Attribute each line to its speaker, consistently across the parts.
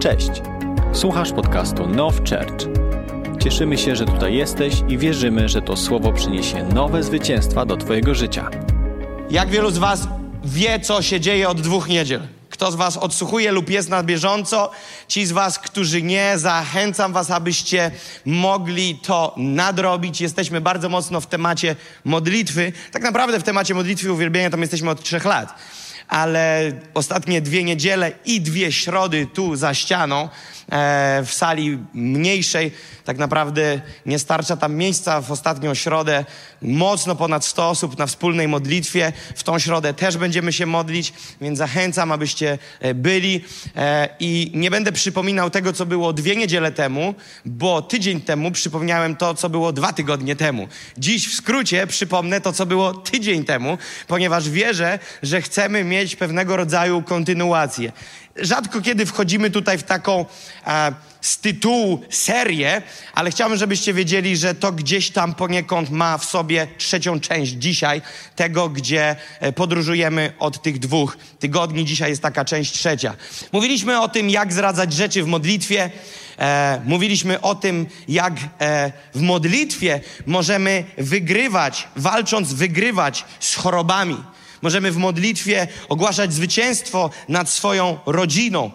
Speaker 1: Cześć. Słuchasz podcastu Now Church. Cieszymy się, że tutaj jesteś i wierzymy, że to słowo przyniesie nowe zwycięstwa do Twojego życia.
Speaker 2: Jak wielu z Was wie, co się dzieje od dwóch niedziel? Kto z Was odsłuchuje lub jest na bieżąco? Ci z Was, którzy nie, zachęcam Was, abyście mogli to nadrobić. Jesteśmy bardzo mocno w temacie modlitwy. Tak naprawdę w temacie modlitwy i uwielbienia tam jesteśmy od trzech lat. Ale ostatnie dwie niedziele i dwie środy tu za ścianą, w sali mniejszej, tak naprawdę nie starcza tam miejsca w ostatnią środę. Mocno ponad 100 osób na wspólnej modlitwie. W tą środę też będziemy się modlić, więc zachęcam, abyście e, byli. E, I nie będę przypominał tego, co było dwie niedziele temu, bo tydzień temu przypomniałem to, co było dwa tygodnie temu. Dziś w skrócie przypomnę to, co było tydzień temu, ponieważ wierzę, że chcemy mieć pewnego rodzaju kontynuację. Rzadko kiedy wchodzimy tutaj w taką e, z tytułu serię, ale chciałbym, żebyście wiedzieli, że to gdzieś tam poniekąd ma w sobie trzecią część dzisiaj, tego, gdzie e, podróżujemy od tych dwóch tygodni. Dzisiaj jest taka część trzecia. Mówiliśmy o tym, jak zradzać rzeczy w modlitwie. E, mówiliśmy o tym, jak e, w modlitwie możemy wygrywać, walcząc, wygrywać z chorobami. Możemy w modlitwie ogłaszać zwycięstwo nad swoją rodziną.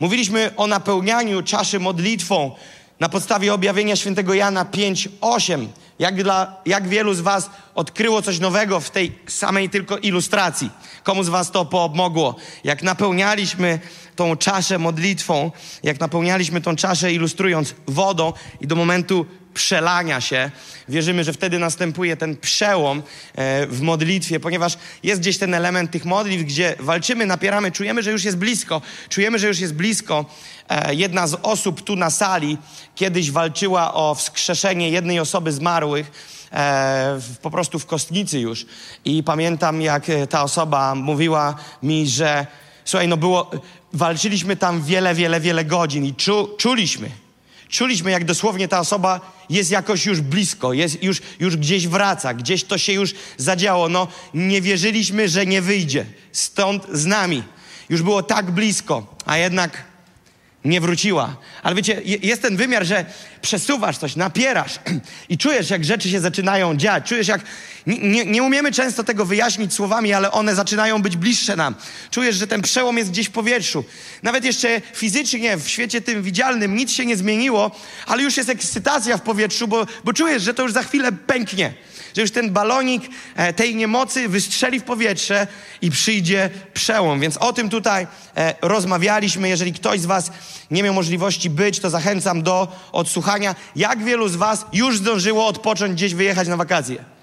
Speaker 2: Mówiliśmy o napełnianiu czaszy modlitwą na podstawie objawienia świętego Jana 5:8. Jak, dla, jak wielu z Was odkryło coś nowego w tej samej tylko ilustracji? Komu z Was to pomogło? Jak napełnialiśmy tą czaszę modlitwą, jak napełnialiśmy tą czaszę ilustrując wodą i do momentu przelania się. Wierzymy, że wtedy następuje ten przełom e, w modlitwie, ponieważ jest gdzieś ten element tych modlitw, gdzie walczymy, napieramy, czujemy, że już jest blisko. Czujemy, że już jest blisko. E, jedna z osób tu na sali kiedyś walczyła o wskrzeszenie jednej osoby zmarłych. E, po prostu w kostnicy już. I pamiętam, jak ta osoba mówiła mi, że słuchaj, no było, walczyliśmy tam wiele, wiele, wiele godzin i czu, czuliśmy, czuliśmy, jak dosłownie ta osoba jest jakoś już blisko, jest już, już gdzieś wraca, gdzieś to się już zadziało. No, nie wierzyliśmy, że nie wyjdzie stąd z nami. Już było tak blisko, a jednak nie wróciła. Ale wiecie, jest ten wymiar, że przesuwasz coś, napierasz i czujesz, jak rzeczy się zaczynają dziać. Czujesz, jak nie, nie, umiemy często tego wyjaśnić słowami, ale one zaczynają być bliższe nam. Czujesz, że ten przełom jest gdzieś w powietrzu. Nawet jeszcze fizycznie, w świecie tym widzialnym, nic się nie zmieniło, ale już jest ekscytacja w powietrzu, bo, bo czujesz, że to już za chwilę pęknie że już ten balonik e, tej niemocy wystrzeli w powietrze i przyjdzie przełom. Więc o tym tutaj e, rozmawialiśmy. Jeżeli ktoś z Was nie miał możliwości być, to zachęcam do odsłuchania. Jak wielu z Was już zdążyło odpocząć, gdzieś wyjechać na wakacje?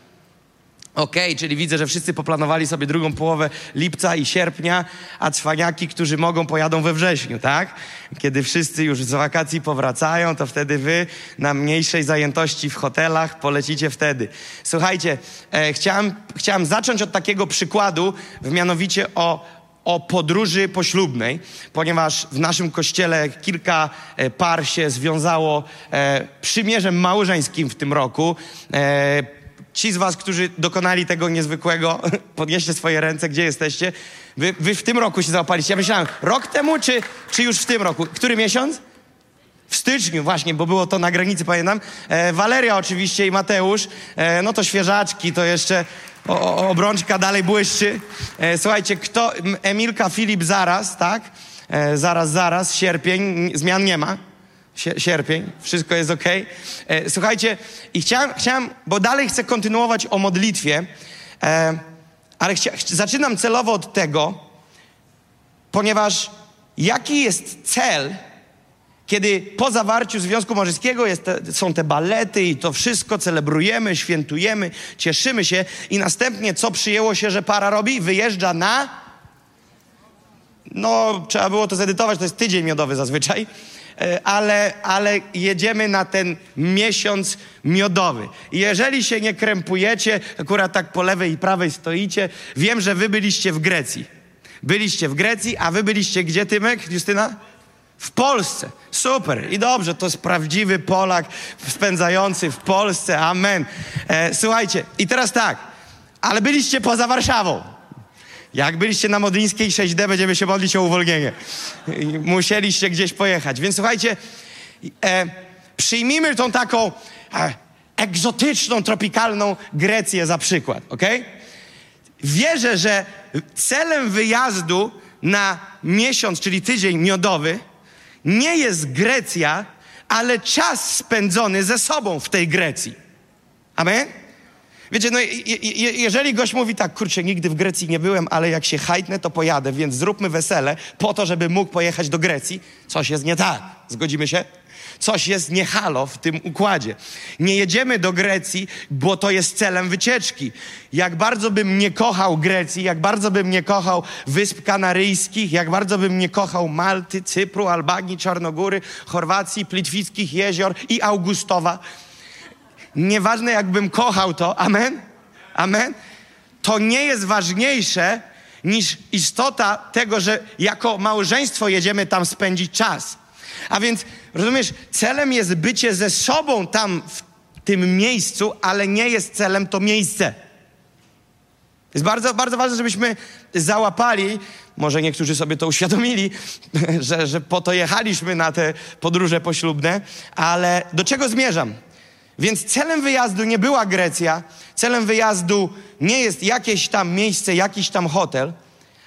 Speaker 2: Okej, okay, czyli widzę, że wszyscy poplanowali sobie drugą połowę lipca i sierpnia, a cwaniaki, którzy mogą, pojadą we wrześniu, tak? Kiedy wszyscy już z wakacji powracają, to wtedy wy na mniejszej zajętości w hotelach polecicie wtedy. Słuchajcie, e, chciałem, chciałem zacząć od takiego przykładu, mianowicie o, o podróży poślubnej, ponieważ w naszym kościele kilka e, par się związało e, przymierzem małżeńskim w tym roku. E, Ci z was, którzy dokonali tego niezwykłego, podnieście swoje ręce, gdzie jesteście. Wy, wy w tym roku się załapaliście. Ja myślałem, rok temu, czy, czy już w tym roku? Który miesiąc? W styczniu właśnie, bo było to na granicy, pamiętam. E, Waleria oczywiście i Mateusz, e, no to świeżaczki, to jeszcze o, o, obrączka dalej błyszczy. E, słuchajcie, kto, Emilka, Filip zaraz, tak? E, zaraz, zaraz, sierpień, zmian nie ma sierpień, wszystko jest ok. E, słuchajcie, i chciałem, chciałem, bo dalej chcę kontynuować o modlitwie, e, ale chcia, zaczynam celowo od tego, ponieważ jaki jest cel, kiedy po zawarciu związku małżeńskiego te, są te balety i to wszystko celebrujemy, świętujemy, cieszymy się i następnie co przyjęło się, że para robi? Wyjeżdża na... No, trzeba było to zedytować, to jest tydzień miodowy zazwyczaj. E, ale, ale jedziemy na ten miesiąc miodowy. jeżeli się nie krępujecie, akurat tak po lewej i prawej stoicie, wiem, że wy byliście w Grecji. Byliście w Grecji, a wy byliście gdzie, Tymek, Justyna? W Polsce. Super. I dobrze, to jest prawdziwy Polak spędzający w Polsce. Amen. E, słuchajcie, i teraz tak, ale byliście poza Warszawą. Jak byliście na Modlińskiej 6D, będziemy się modlić o uwolnienie. Musieliście gdzieś pojechać. Więc słuchajcie, e, przyjmijmy tą taką e, egzotyczną, tropikalną Grecję za przykład, ok? Wierzę, że celem wyjazdu na miesiąc, czyli tydzień miodowy, nie jest Grecja, ale czas spędzony ze sobą w tej Grecji. Amen? Wiecie, no jeżeli gość mówi tak, kurczę, nigdy w Grecji nie byłem, ale jak się hajtnę, to pojadę, więc zróbmy wesele po to, żeby mógł pojechać do Grecji, coś jest nie tak. Zgodzimy się? Coś jest nie halo w tym układzie. Nie jedziemy do Grecji, bo to jest celem wycieczki. Jak bardzo bym nie kochał Grecji, jak bardzo bym nie kochał Wysp Kanaryjskich, jak bardzo bym nie kochał Malty, Cypru, Albanii, Czarnogóry, Chorwacji, Plitwickich jezior i Augustowa. Nieważne jakbym kochał to, amen? Amen? To nie jest ważniejsze niż istota tego, że jako małżeństwo jedziemy tam spędzić czas. A więc, rozumiesz, celem jest bycie ze sobą tam w tym miejscu, ale nie jest celem to miejsce. Jest bardzo, bardzo ważne, żebyśmy załapali, może niektórzy sobie to uświadomili, że, że po to jechaliśmy na te podróże poślubne, ale do czego zmierzam? Więc celem wyjazdu nie była Grecja, celem wyjazdu nie jest jakieś tam miejsce, jakiś tam hotel,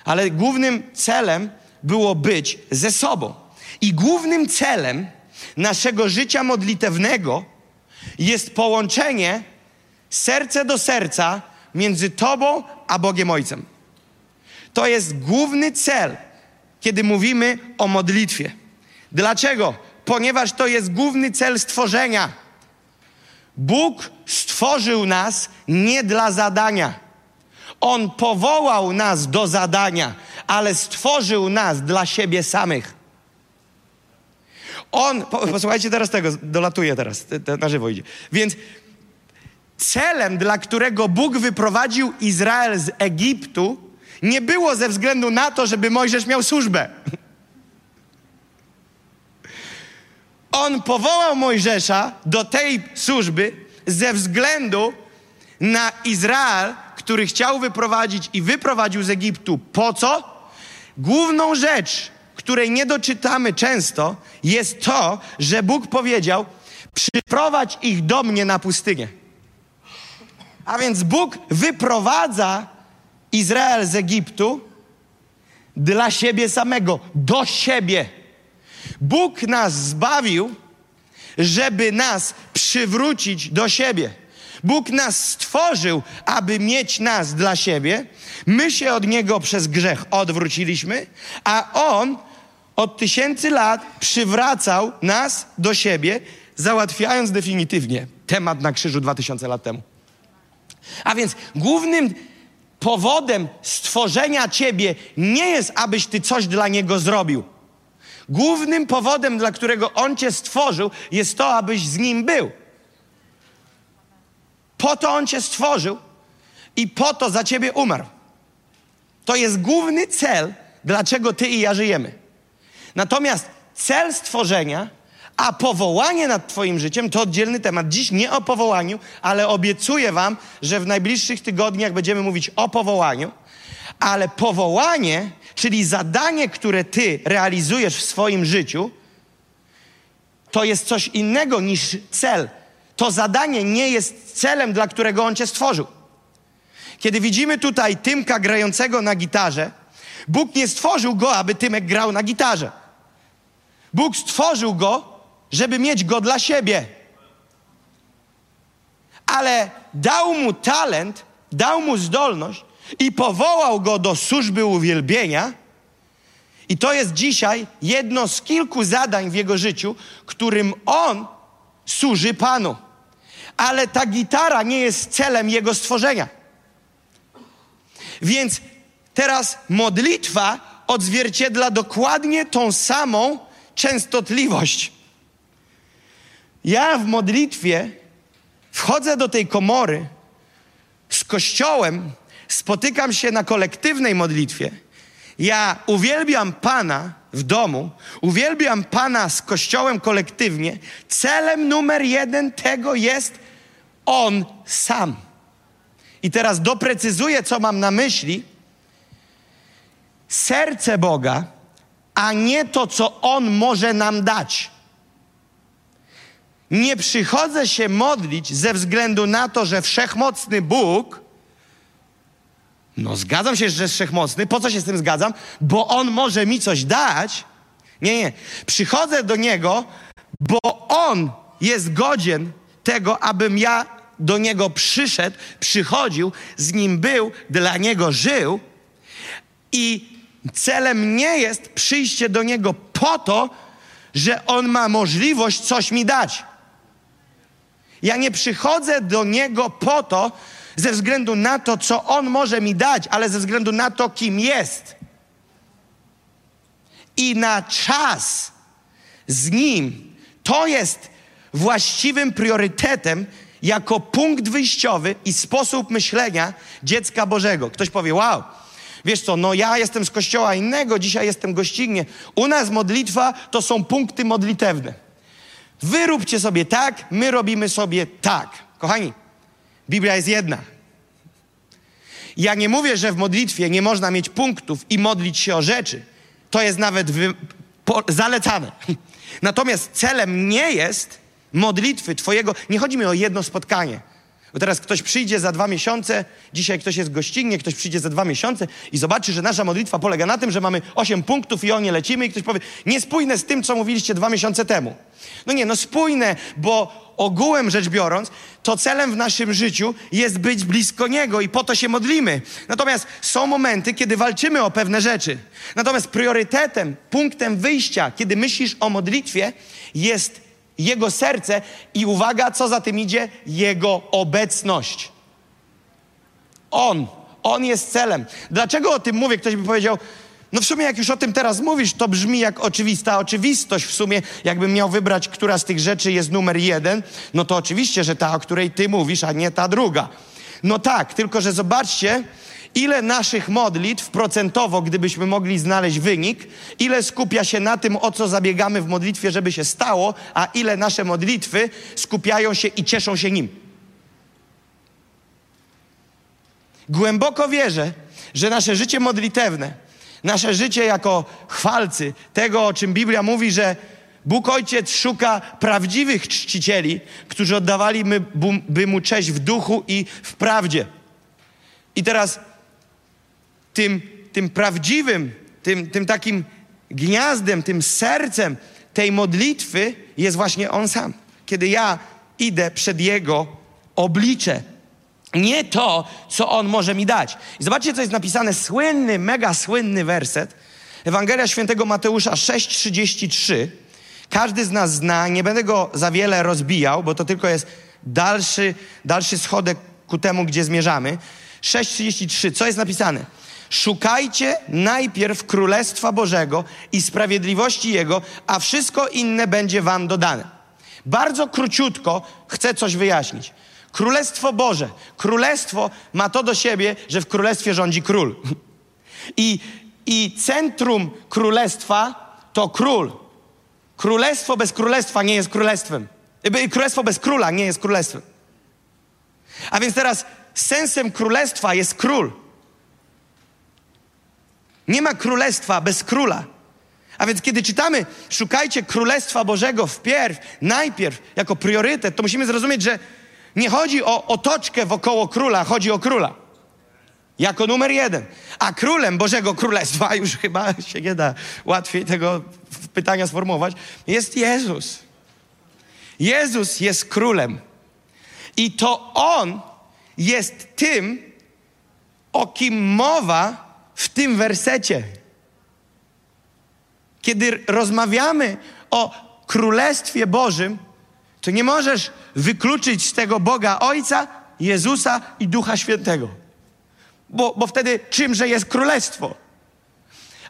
Speaker 2: ale głównym celem było być ze sobą. I głównym celem naszego życia modlitewnego jest połączenie serce do serca między Tobą a Bogiem Ojcem. To jest główny cel, kiedy mówimy o modlitwie. Dlaczego? Ponieważ to jest główny cel stworzenia. Bóg stworzył nas nie dla zadania. On powołał nas do zadania, ale stworzył nas dla siebie samych. On, posłuchajcie teraz tego, dolatuje teraz, na żywo idzie. Więc celem, dla którego Bóg wyprowadził Izrael z Egiptu, nie było ze względu na to, żeby Mojżesz miał służbę. On powołał Mojżesza do tej służby ze względu na Izrael, który chciał wyprowadzić i wyprowadził z Egiptu. Po co? Główną rzecz, której nie doczytamy często, jest to, że Bóg powiedział: Przyprowadź ich do mnie na pustynię. A więc Bóg wyprowadza Izrael z Egiptu dla siebie samego, do siebie. Bóg nas zbawił, żeby nas przywrócić do siebie. Bóg nas stworzył, aby mieć nas dla siebie. My się od Niego przez grzech odwróciliśmy, a On od tysięcy lat przywracał nas do siebie, załatwiając definitywnie temat na krzyżu dwa tysiące lat temu. A więc głównym powodem stworzenia ciebie nie jest, abyś ty coś dla niego zrobił. Głównym powodem, dla którego on cię stworzył, jest to, abyś z nim był. Po to on cię stworzył i po to za ciebie umarł. To jest główny cel, dlaczego ty i ja żyjemy. Natomiast cel stworzenia, a powołanie nad Twoim życiem to oddzielny temat. Dziś nie o powołaniu, ale obiecuję Wam, że w najbliższych tygodniach będziemy mówić o powołaniu. Ale powołanie, czyli zadanie, które Ty realizujesz w swoim życiu, to jest coś innego niż cel. To zadanie nie jest celem, dla którego On Cię stworzył. Kiedy widzimy tutaj Tymka grającego na gitarze, Bóg nie stworzył go, aby Tymek grał na gitarze. Bóg stworzył go, żeby mieć go dla siebie. Ale dał mu talent, dał mu zdolność i powołał go do służby uwielbienia. I to jest dzisiaj jedno z kilku zadań w jego życiu, którym on służy Panu. Ale ta gitara nie jest celem jego stworzenia. Więc teraz modlitwa odzwierciedla dokładnie tą samą częstotliwość. Ja w modlitwie wchodzę do tej komory z Kościołem, spotykam się na kolektywnej modlitwie. Ja uwielbiam Pana w domu, uwielbiam Pana z Kościołem kolektywnie. Celem numer jeden tego jest On sam. I teraz doprecyzuję, co mam na myśli. serce Boga, a nie to, co On może nam dać. Nie przychodzę się modlić ze względu na to, że wszechmocny Bóg, no zgadzam się, że jest wszechmocny, po co się z tym zgadzam? Bo On może mi coś dać. Nie, nie. Przychodzę do Niego, bo On jest godzien tego, abym ja do Niego przyszedł, przychodził, z Nim był, dla Niego żył. I celem nie jest przyjście do Niego po to, że On ma możliwość coś mi dać. Ja nie przychodzę do Niego po to, ze względu na to, co On może mi dać, ale ze względu na to, kim jest. I na czas z Nim to jest właściwym priorytetem jako punkt wyjściowy i sposób myślenia dziecka Bożego. Ktoś powie, wow, wiesz co, no ja jestem z kościoła innego, dzisiaj jestem gościnnie. U nas modlitwa to są punkty modlitewne. Wy róbcie sobie tak, my robimy sobie tak. Kochani, Biblia jest jedna. Ja nie mówię, że w modlitwie nie można mieć punktów i modlić się o rzeczy. To jest nawet wy, po, zalecane. Natomiast celem nie jest modlitwy Twojego, nie chodzi mi o jedno spotkanie. Bo teraz ktoś przyjdzie za dwa miesiące, dzisiaj ktoś jest gościnnie, ktoś przyjdzie za dwa miesiące i zobaczy, że nasza modlitwa polega na tym, że mamy osiem punktów i o nie lecimy i ktoś powie, niespójne z tym, co mówiliście dwa miesiące temu. No nie, no spójne, bo ogółem rzecz biorąc, to celem w naszym życiu jest być blisko Niego i po to się modlimy. Natomiast są momenty, kiedy walczymy o pewne rzeczy. Natomiast priorytetem, punktem wyjścia, kiedy myślisz o modlitwie, jest Jego serce i uwaga, co za tym idzie? Jego obecność. On, On jest celem. Dlaczego o tym mówię? Ktoś by powiedział, no w sumie jak już o tym teraz mówisz, to brzmi jak oczywista oczywistość. W sumie jakbym miał wybrać, która z tych rzeczy jest numer jeden, no to oczywiście, że ta, o której ty mówisz, a nie ta druga. No tak, tylko że zobaczcie, ile naszych modlitw procentowo, gdybyśmy mogli znaleźć wynik, ile skupia się na tym, o co zabiegamy w modlitwie, żeby się stało, a ile nasze modlitwy skupiają się i cieszą się nim. Głęboko wierzę, że nasze życie modlitewne nasze życie jako chwalcy tego, o czym Biblia mówi, że Bóg Ojciec szuka prawdziwych czcicieli, którzy oddawali by Mu cześć w duchu i w prawdzie. I teraz tym, tym prawdziwym, tym, tym takim gniazdem, tym sercem tej modlitwy jest właśnie On sam. Kiedy ja idę przed Jego oblicze, nie to, co On może mi dać. I zobaczcie, co jest napisane, słynny, mega słynny werset. Ewangelia Świętego Mateusza 6,33. Każdy z nas zna, nie będę go za wiele rozbijał, bo to tylko jest dalszy, dalszy schodek ku temu, gdzie zmierzamy. 6,33. Co jest napisane? Szukajcie najpierw Królestwa Bożego i sprawiedliwości Jego, a wszystko inne będzie wam dodane. Bardzo króciutko chcę coś wyjaśnić. Królestwo Boże. Królestwo ma to do siebie, że w królestwie rządzi król. I, i centrum królestwa to król. Królestwo bez królestwa nie jest królestwem. Królestwo bez króla nie jest królestwem. A więc teraz sensem królestwa jest król. Nie ma królestwa bez króla. A więc kiedy czytamy, szukajcie Królestwa Bożego wpierw, najpierw, jako priorytet, to musimy zrozumieć, że nie chodzi o otoczkę wokoło króla, chodzi o króla. Jako numer jeden. A królem Bożego Królestwa, już chyba się nie da łatwiej tego pytania sformułować, jest Jezus. Jezus jest królem. I to On jest tym, o kim mowa w tym wersecie. Kiedy rozmawiamy o Królestwie Bożym, to nie możesz wykluczyć z tego Boga Ojca, Jezusa i Ducha Świętego. Bo, bo wtedy czymże jest królestwo?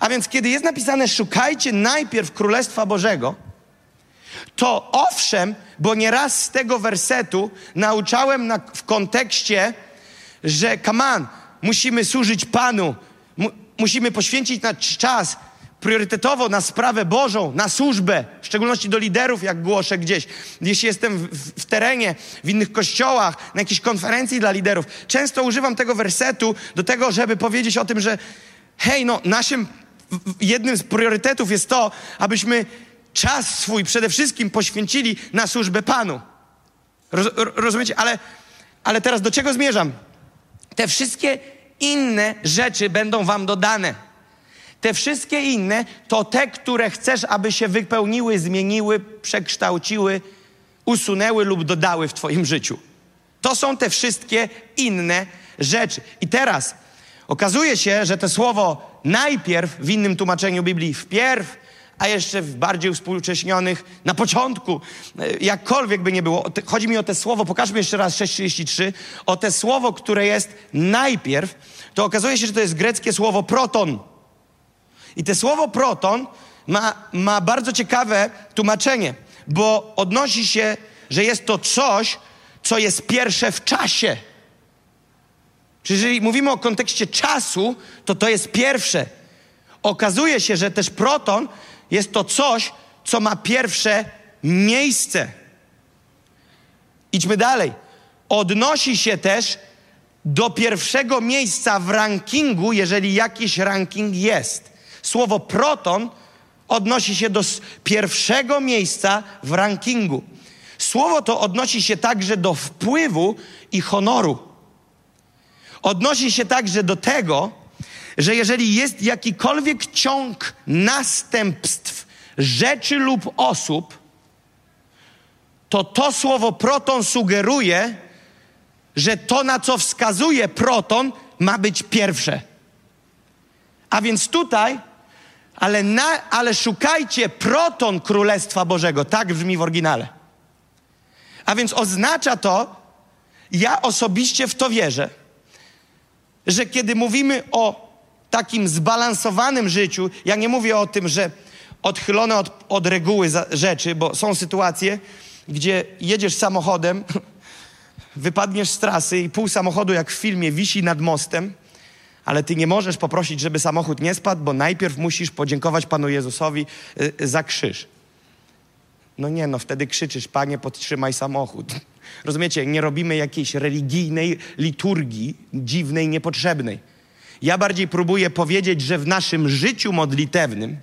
Speaker 2: A więc kiedy jest napisane szukajcie najpierw Królestwa Bożego, to owszem, bo nieraz z tego wersetu nauczałem na, w kontekście, że kaman, musimy służyć Panu, musimy poświęcić na czas priorytetowo na sprawę Bożą, na służbę, w szczególności do liderów, jak głoszę gdzieś. Jeśli jestem w, w, w terenie, w innych kościołach, na jakiejś konferencji dla liderów, często używam tego wersetu do tego, żeby powiedzieć o tym, że hej, no naszym jednym z priorytetów jest to, abyśmy czas swój przede wszystkim poświęcili na służbę Panu. Roz, rozumiecie? Ale, ale teraz do czego zmierzam? Te wszystkie inne rzeczy będą wam dodane. Te wszystkie inne to te, które chcesz, aby się wypełniły, zmieniły, przekształciły, usunęły lub dodały w Twoim życiu. To są te wszystkie inne rzeczy. I teraz okazuje się, że to słowo najpierw w innym tłumaczeniu Biblii wpierw, a jeszcze w bardziej współcześnionych na początku, e, jakkolwiek by nie było. Chodzi mi o te słowo, pokażmy jeszcze raz 6.33, o te słowo, które jest najpierw, to okazuje się, że to jest greckie słowo proton. I te słowo proton ma, ma bardzo ciekawe tłumaczenie, bo odnosi się, że jest to coś, co jest pierwsze w czasie. Czyli jeżeli mówimy o kontekście czasu, to to jest pierwsze. Okazuje się, że też proton jest to coś, co ma pierwsze miejsce. Idźmy dalej. Odnosi się też do pierwszego miejsca w rankingu, jeżeli jakiś ranking jest. Słowo proton odnosi się do pierwszego miejsca w rankingu. Słowo to odnosi się także do wpływu i honoru. Odnosi się także do tego, że jeżeli jest jakikolwiek ciąg następstw rzeczy lub osób, to to słowo proton sugeruje, że to, na co wskazuje proton, ma być pierwsze. A więc tutaj, ale, na, ale szukajcie proton Królestwa Bożego. Tak brzmi w oryginale. A więc oznacza to, ja osobiście w to wierzę, że kiedy mówimy o takim zbalansowanym życiu, ja nie mówię o tym, że odchylone od, od reguły rzeczy, bo są sytuacje, gdzie jedziesz samochodem, wypadniesz z trasy i pół samochodu, jak w filmie, wisi nad mostem, ale ty nie możesz poprosić, żeby samochód nie spadł, bo najpierw musisz podziękować Panu Jezusowi y, za krzyż. No nie, no wtedy krzyczysz, Panie, podtrzymaj samochód. Rozumiecie, nie robimy jakiejś religijnej liturgii, dziwnej, niepotrzebnej. Ja bardziej próbuję powiedzieć, że w naszym życiu modlitewnym,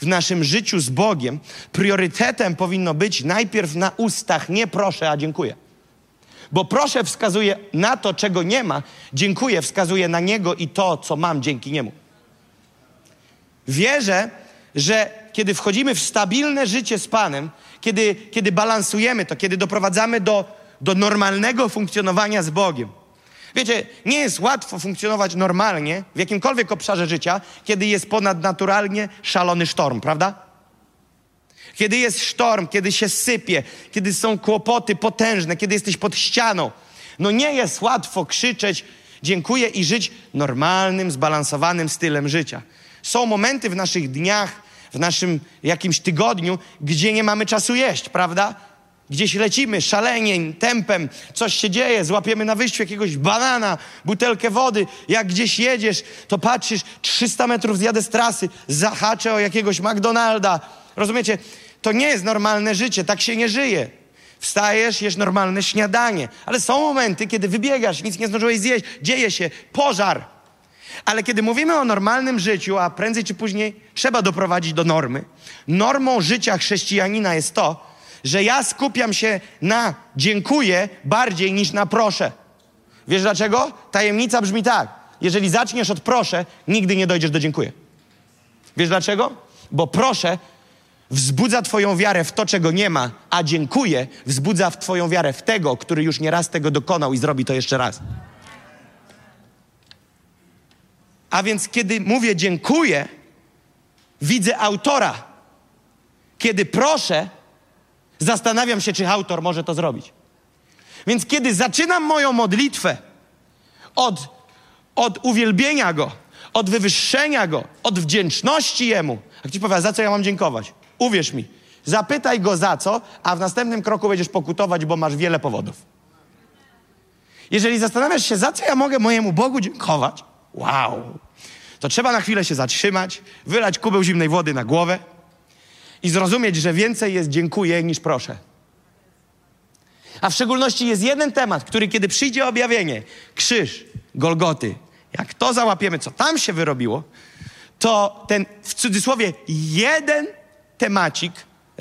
Speaker 2: w naszym życiu z Bogiem, priorytetem powinno być najpierw na ustach nie proszę, a dziękuję. Bo proszę wskazuje na to, czego nie ma, dziękuję wskazuje na Niego i to, co mam dzięki Niemu. Wierzę, że kiedy wchodzimy w stabilne życie z Panem, kiedy, kiedy balansujemy to, kiedy doprowadzamy do, do normalnego funkcjonowania z Bogiem. Wiecie, nie jest łatwo funkcjonować normalnie w jakimkolwiek obszarze życia, kiedy jest ponadnaturalnie szalony sztorm, prawda? Kiedy jest sztorm, kiedy się sypie, kiedy są kłopoty potężne, kiedy jesteś pod ścianą. No nie jest łatwo krzyczeć, dziękuję i żyć normalnym, zbalansowanym stylem życia. Są momenty w naszych dniach, w naszym jakimś tygodniu, gdzie nie mamy czasu jeść, prawda? Gdzieś lecimy szalenie, tempem, coś się dzieje, złapiemy na wyjściu jakiegoś banana, butelkę wody. Jak gdzieś jedziesz, to patrzysz, 300 metrów zjadę z trasy, zahaczę o jakiegoś McDonalda. Rozumiecie? To nie jest normalne życie, tak się nie żyje. Wstajesz, jesz normalne śniadanie. Ale są momenty, kiedy wybiegasz, nic nie zdążyłeś zjeść, dzieje się pożar. Ale kiedy mówimy o normalnym życiu, a prędzej czy później trzeba doprowadzić do normy, normą życia chrześcijanina jest to, że ja skupiam się na dziękuję bardziej niż na proszę. Wiesz dlaczego? Tajemnica brzmi tak. Jeżeli zaczniesz od proszę, nigdy nie dojdziesz do dziękuję. Wiesz dlaczego? Bo proszę wzbudza Twoją wiarę w to, czego nie ma, a dziękuję wzbudza w Twoją wiarę w tego, który już nie raz tego dokonał i zrobi to jeszcze raz. A więc kiedy mówię dziękuję, widzę autora. Kiedy proszę, zastanawiam się, czy autor może to zrobić. Więc kiedy zaczynam moją modlitwę od, od uwielbienia Go, od wywyższenia Go, od wdzięczności Jemu, a Ci powie, za co ja mam dziękować? Uwierz mi, zapytaj Go za co, a w następnym kroku będziesz pokutować, bo masz wiele powodów. Jeżeli zastanawiasz się, za co ja mogę mojemu Bogu dziękować, wow, to trzeba na chwilę się zatrzymać, wylać kubeł zimnej wody na głowę i zrozumieć, że więcej jest dziękuję niż proszę. A w szczególności jest jeden temat, który kiedy przyjdzie objawienie, krzyż, Golgoty, Jak to załapiemy, co tam się wyrobiło, to ten w cudzysłowie jeden temacik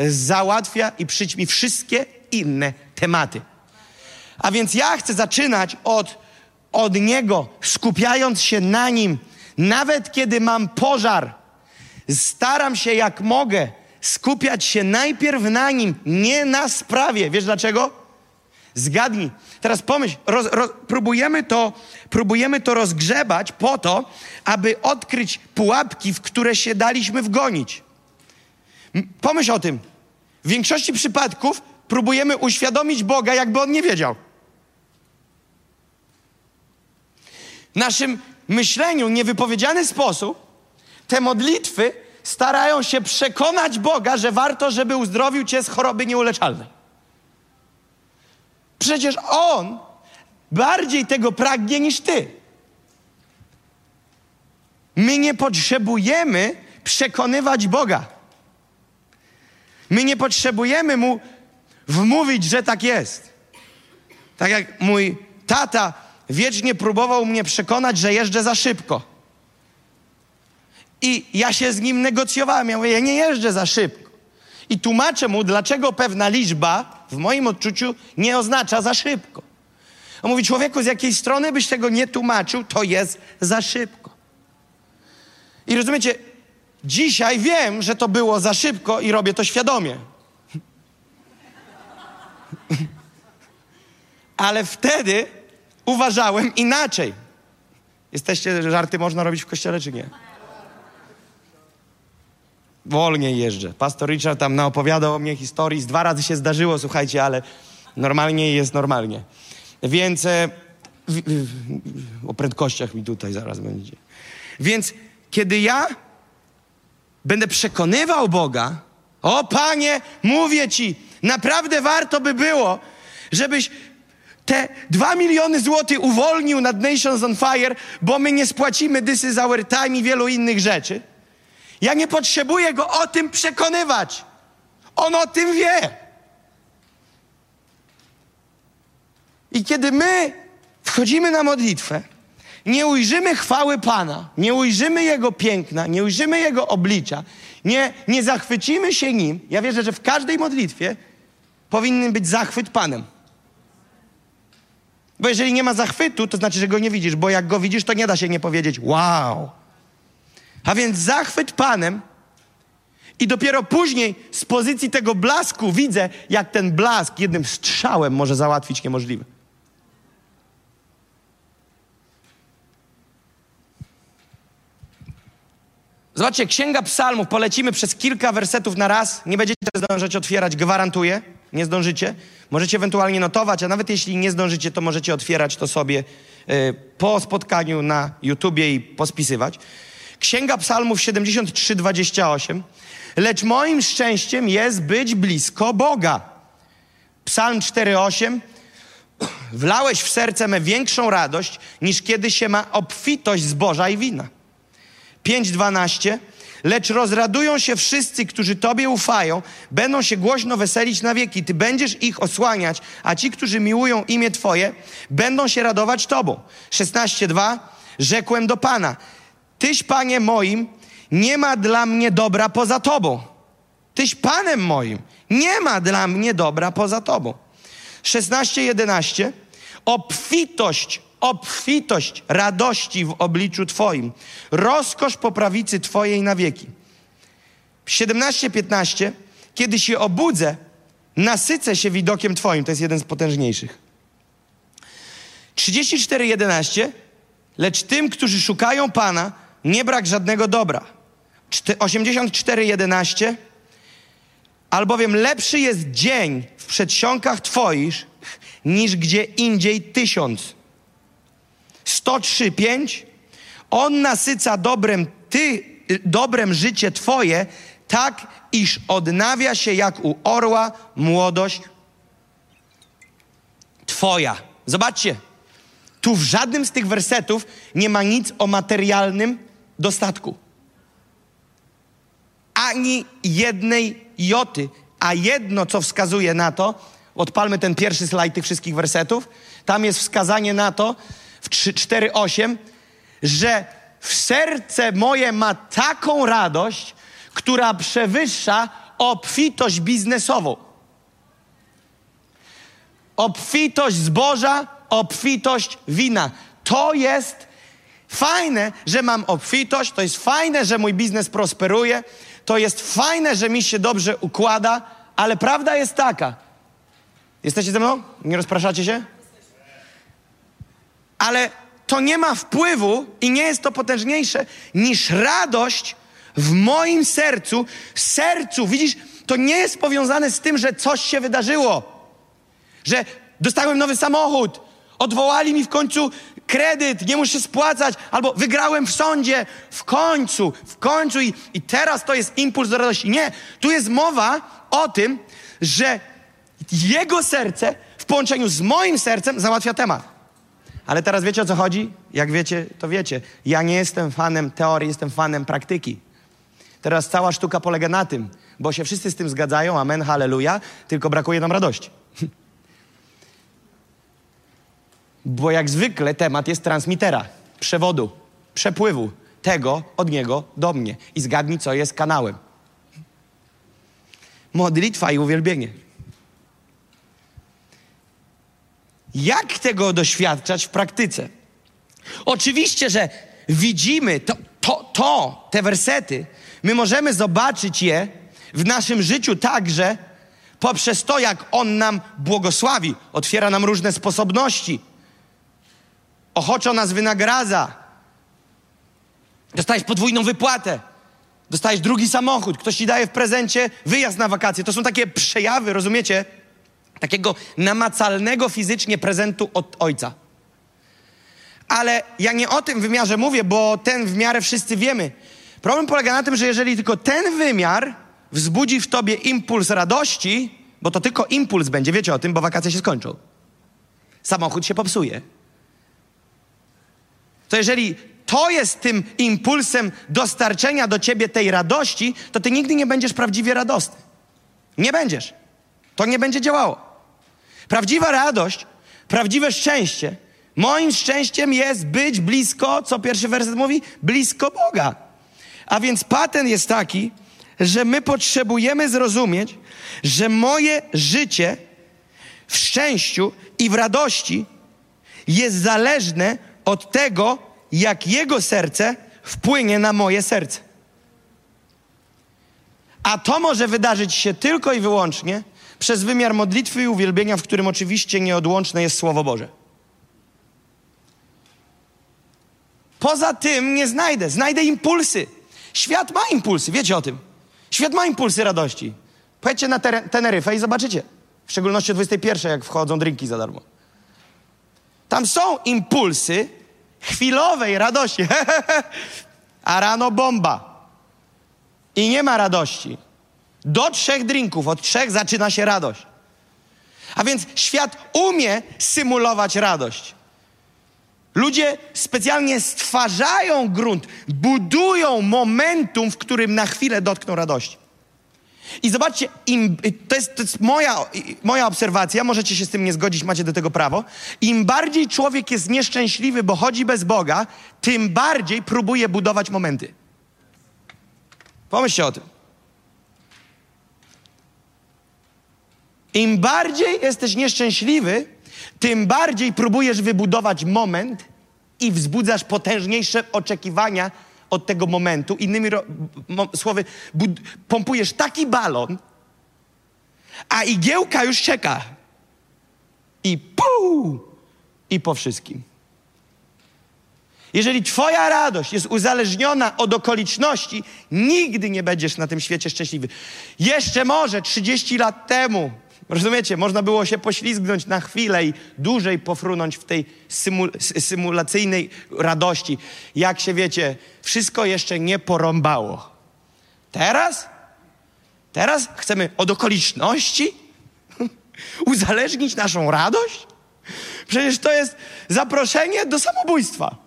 Speaker 2: załatwia i przyćmi wszystkie inne tematy. A więc ja chcę zaczynać od, od Niego, skupiając się na Nim, nawet kiedy mam pożar. Staram się jak mogę skupiać się najpierw na Nim, nie na sprawie. Wiesz dlaczego? Zgadnij. Teraz pomyśl, roz, roz, próbujemy, to, próbujemy to rozgrzebać po to, aby odkryć pułapki, w które się daliśmy wgonić. Pomyśl o tym. W większości przypadków próbujemy uświadomić Boga, jakby On nie wiedział. W naszym myśleniu, niewypowiedziany sposób, te modlitwy starają się przekonać Boga, że warto, żeby uzdrowił cię z choroby nieuleczalnej. Przecież On bardziej tego pragnie niż ty. My nie potrzebujemy przekonywać Boga. My nie potrzebujemy Mu wmówić, że tak jest. Tak jak mój tata wiecznie próbował mnie przekonać, że jeżdżę za szybko. I ja się z nim negocjowałem. Ja mówię, ja nie jeżdżę za szybko. I tłumaczę mu, dlaczego pewna liczba w moim odczuciu nie oznacza za szybko. On mówi, człowieku, z jakiej strony byś tego nie tłumaczył, to jest za szybko. I rozumiecie, dzisiaj wiem, że to było za szybko i robię to świadomie. Ale wtedy uważałem inaczej. Jesteście, żarty można robić w kościele, czy nie? Wolniej jeżdżę. Pastor Richard tam naopowiadał o mnie historii, z dwa razy się zdarzyło, słuchajcie, ale normalnie jest normalnie. Więc e, w, w, o prędkościach mi tutaj zaraz będzie. Więc kiedy ja będę przekonywał Boga, o Panie, mówię Ci, naprawdę warto by było, żebyś te dwa miliony złotych uwolnił nad Nations on Fire, bo my nie spłacimy This is our time i wielu innych rzeczy. Ja nie potrzebuję go o tym przekonywać. On o tym wie. I kiedy my wchodzimy na modlitwę, nie ujrzymy chwały Pana, nie ujrzymy Jego piękna, nie ujrzymy Jego oblicza, nie, nie zachwycimy się Nim. Ja wierzę, że w każdej modlitwie powinien być zachwyt Panem. Bo jeżeli nie ma zachwytu, to znaczy, że Go nie widzisz, bo jak Go widzisz, to nie da się nie powiedzieć wow. A więc zachwyt Panem i dopiero później z pozycji tego blasku widzę, jak ten blask jednym strzałem może załatwić niemożliwe. Zobaczcie, Księga Psalmów, polecimy przez kilka wersetów na raz. Nie będziecie zdążyć otwierać, gwarantuję. Nie zdążycie. Możecie ewentualnie notować, a nawet jeśli nie zdążycie, to możecie otwierać to sobie y, po spotkaniu na YouTubie i pospisywać. Księga Psalmów 73, 28. Lecz moim szczęściem jest być blisko Boga. Psalm 4:8. Wlałeś w serce me większą radość, niż kiedy się ma obfitość zboża i wina. 5:12. Lecz rozradują się wszyscy, którzy Tobie ufają, będą się głośno weselić na wieki. Ty będziesz ich osłaniać, a ci, którzy miłują imię Twoje, będą się radować Tobą. 16:2. Rzekłem do Pana: Tyś, Panie moim, nie ma dla mnie dobra poza Tobą. Tyś Panem moim, nie ma dla mnie dobra poza Tobą. 16:11. Obfitość, obfitość radości w obliczu Twoim, rozkosz po prawicy Twojej na wieki. 17:15. Kiedy się obudzę, nasycę się widokiem Twoim. To jest jeden z potężniejszych. 34:11. Lecz tym, którzy szukają Pana, nie brak żadnego dobra. 84:11 Albowiem lepszy jest dzień w przedsionkach Twoich niż gdzie indziej tysiąc. 103:5 On nasyca dobrem ty, dobrem życie Twoje, tak iż odnawia się jak u orła młodość Twoja. Zobaczcie, tu w żadnym z tych wersetów nie ma nic o materialnym dostatku. Ani jednej joty. A jedno, co wskazuje na to, odpalmy ten pierwszy slajd tych wszystkich wersetów, tam jest wskazanie na to w 4:8. że w serce moje ma taką radość, która przewyższa obfitość biznesową. Obfitość zboża, obfitość wina. To jest fajne, że mam obfitość, to jest fajne, że mój biznes prosperuje, to jest fajne, że mi się dobrze układa, ale prawda jest taka. Jesteście ze mną? Nie rozpraszacie się? Ale to nie ma wpływu i nie jest to potężniejsze niż radość w moim sercu. Sercu, widzisz, to nie jest powiązane z tym, że coś się wydarzyło. Że dostałem nowy samochód, odwołali mi w końcu kredyt, nie muszę spłacać, albo wygrałem w sądzie, w końcu, w końcu i, i teraz to jest impuls do radości. Nie, tu jest mowa o tym, że jego serce w połączeniu z moim sercem załatwia temat. Ale teraz wiecie o co chodzi? Jak wiecie, to wiecie. Ja nie jestem fanem teorii, jestem fanem praktyki. Teraz cała sztuka polega na tym, bo się wszyscy z tym zgadzają, amen, halleluja, tylko brakuje nam radości. Bo jak zwykle temat jest transmitera, przewodu, przepływu tego od niego do mnie. I zgadnij, co jest kanałem. Modlitwa i uwielbienie. Jak tego doświadczać w praktyce? Oczywiście, że widzimy to, to, to, te wersety, my możemy zobaczyć je w naszym życiu także poprzez to, jak On nam błogosławi, otwiera nam różne sposobności, ochoczo nas wynagradza. Dostajesz podwójną wypłatę, dostajesz drugi samochód, ktoś ci daje w prezencie wyjazd na wakacje. To są takie przejawy, rozumiecie? takiego namacalnego fizycznie prezentu od ojca. Ale ja nie o tym wymiarze mówię, bo ten w miarę wszyscy wiemy. Problem polega na tym, że jeżeli tylko ten wymiar wzbudzi w tobie impuls radości, bo to tylko impuls będzie, wiecie o tym, bo wakacje się skończą. Samochód się popsuje. To jeżeli to jest tym impulsem dostarczenia do ciebie tej radości, to ty nigdy nie będziesz prawdziwie radosny. Nie będziesz. To nie będzie działało. Prawdziwa radość, prawdziwe szczęście, moim szczęściem jest być blisko, co pierwszy werset mówi, blisko Boga. A więc patent jest taki, że my potrzebujemy zrozumieć, że moje życie w szczęściu i w radości jest zależne od tego, jak Jego serce wpłynie na moje serce. A to może wydarzyć się tylko i wyłącznie, przez wymiar modlitwy i uwielbienia, w którym oczywiście nieodłączne jest Słowo Boże. Poza tym nie znajdę. Znajdę impulsy. Świat ma impulsy, wiecie o tym. Świat ma impulsy radości. Pojedźcie na Teneryfę i zobaczycie. W szczególności o 21, jak wchodzą drinki za darmo. Tam są impulsy chwilowej radości. A rano bomba. I nie ma radości. Do trzech drinków, od trzech zaczyna się radość. A więc świat umie symulować radość. Ludzie specjalnie stwarzają grunt, budują momentum, w którym na chwilę dotkną radości. I zobaczcie, im, to jest, to jest moja, moja obserwacja, możecie się z tym nie zgodzić, macie do tego prawo. Im bardziej człowiek jest nieszczęśliwy, bo chodzi bez Boga, tym bardziej próbuje budować momenty. Pomyślcie o tym. Im bardziej jesteś nieszczęśliwy, tym bardziej próbujesz wybudować moment i wzbudzasz potężniejsze oczekiwania od tego momentu. Innymi słowy, pompujesz taki balon, a igiełka już czeka. I pół! I po wszystkim. Jeżeli Twoja radość jest uzależniona od okoliczności, nigdy nie będziesz na tym świecie szczęśliwy. Jeszcze może 30 lat temu Rozumiecie? Można było się poślizgnąć na chwilę i dłużej pofrunąć w tej symul symulacyjnej radości. Jak się wiecie, wszystko jeszcze nie porąbało. Teraz? Teraz chcemy od okoliczności uzależnić naszą radość? Przecież to jest zaproszenie do samobójstwa.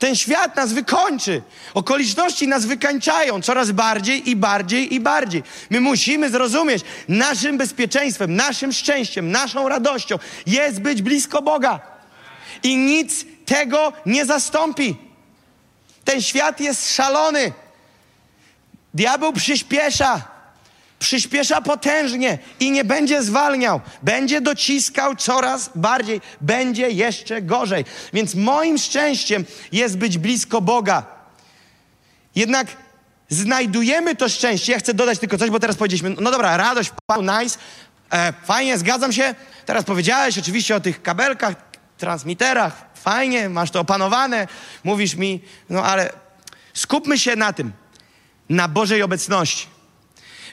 Speaker 2: Ten świat nas wykończy. Okoliczności nas wykańczają coraz bardziej i bardziej i bardziej. My musimy zrozumieć, naszym bezpieczeństwem, naszym szczęściem, naszą radością jest być blisko Boga. I nic tego nie zastąpi. Ten świat jest szalony. Diabeł przyspiesza. Przyspiesza potężnie i nie będzie zwalniał. Będzie dociskał coraz bardziej. Będzie jeszcze gorzej. Więc moim szczęściem jest być blisko Boga. Jednak znajdujemy to szczęście. Ja chcę dodać tylko coś, bo teraz powiedzieliśmy, no dobra, radość, nice, e, fajnie, zgadzam się. Teraz powiedziałeś oczywiście o tych kabelkach, transmiterach, fajnie, masz to opanowane, mówisz mi, no ale skupmy się na tym, na Bożej obecności.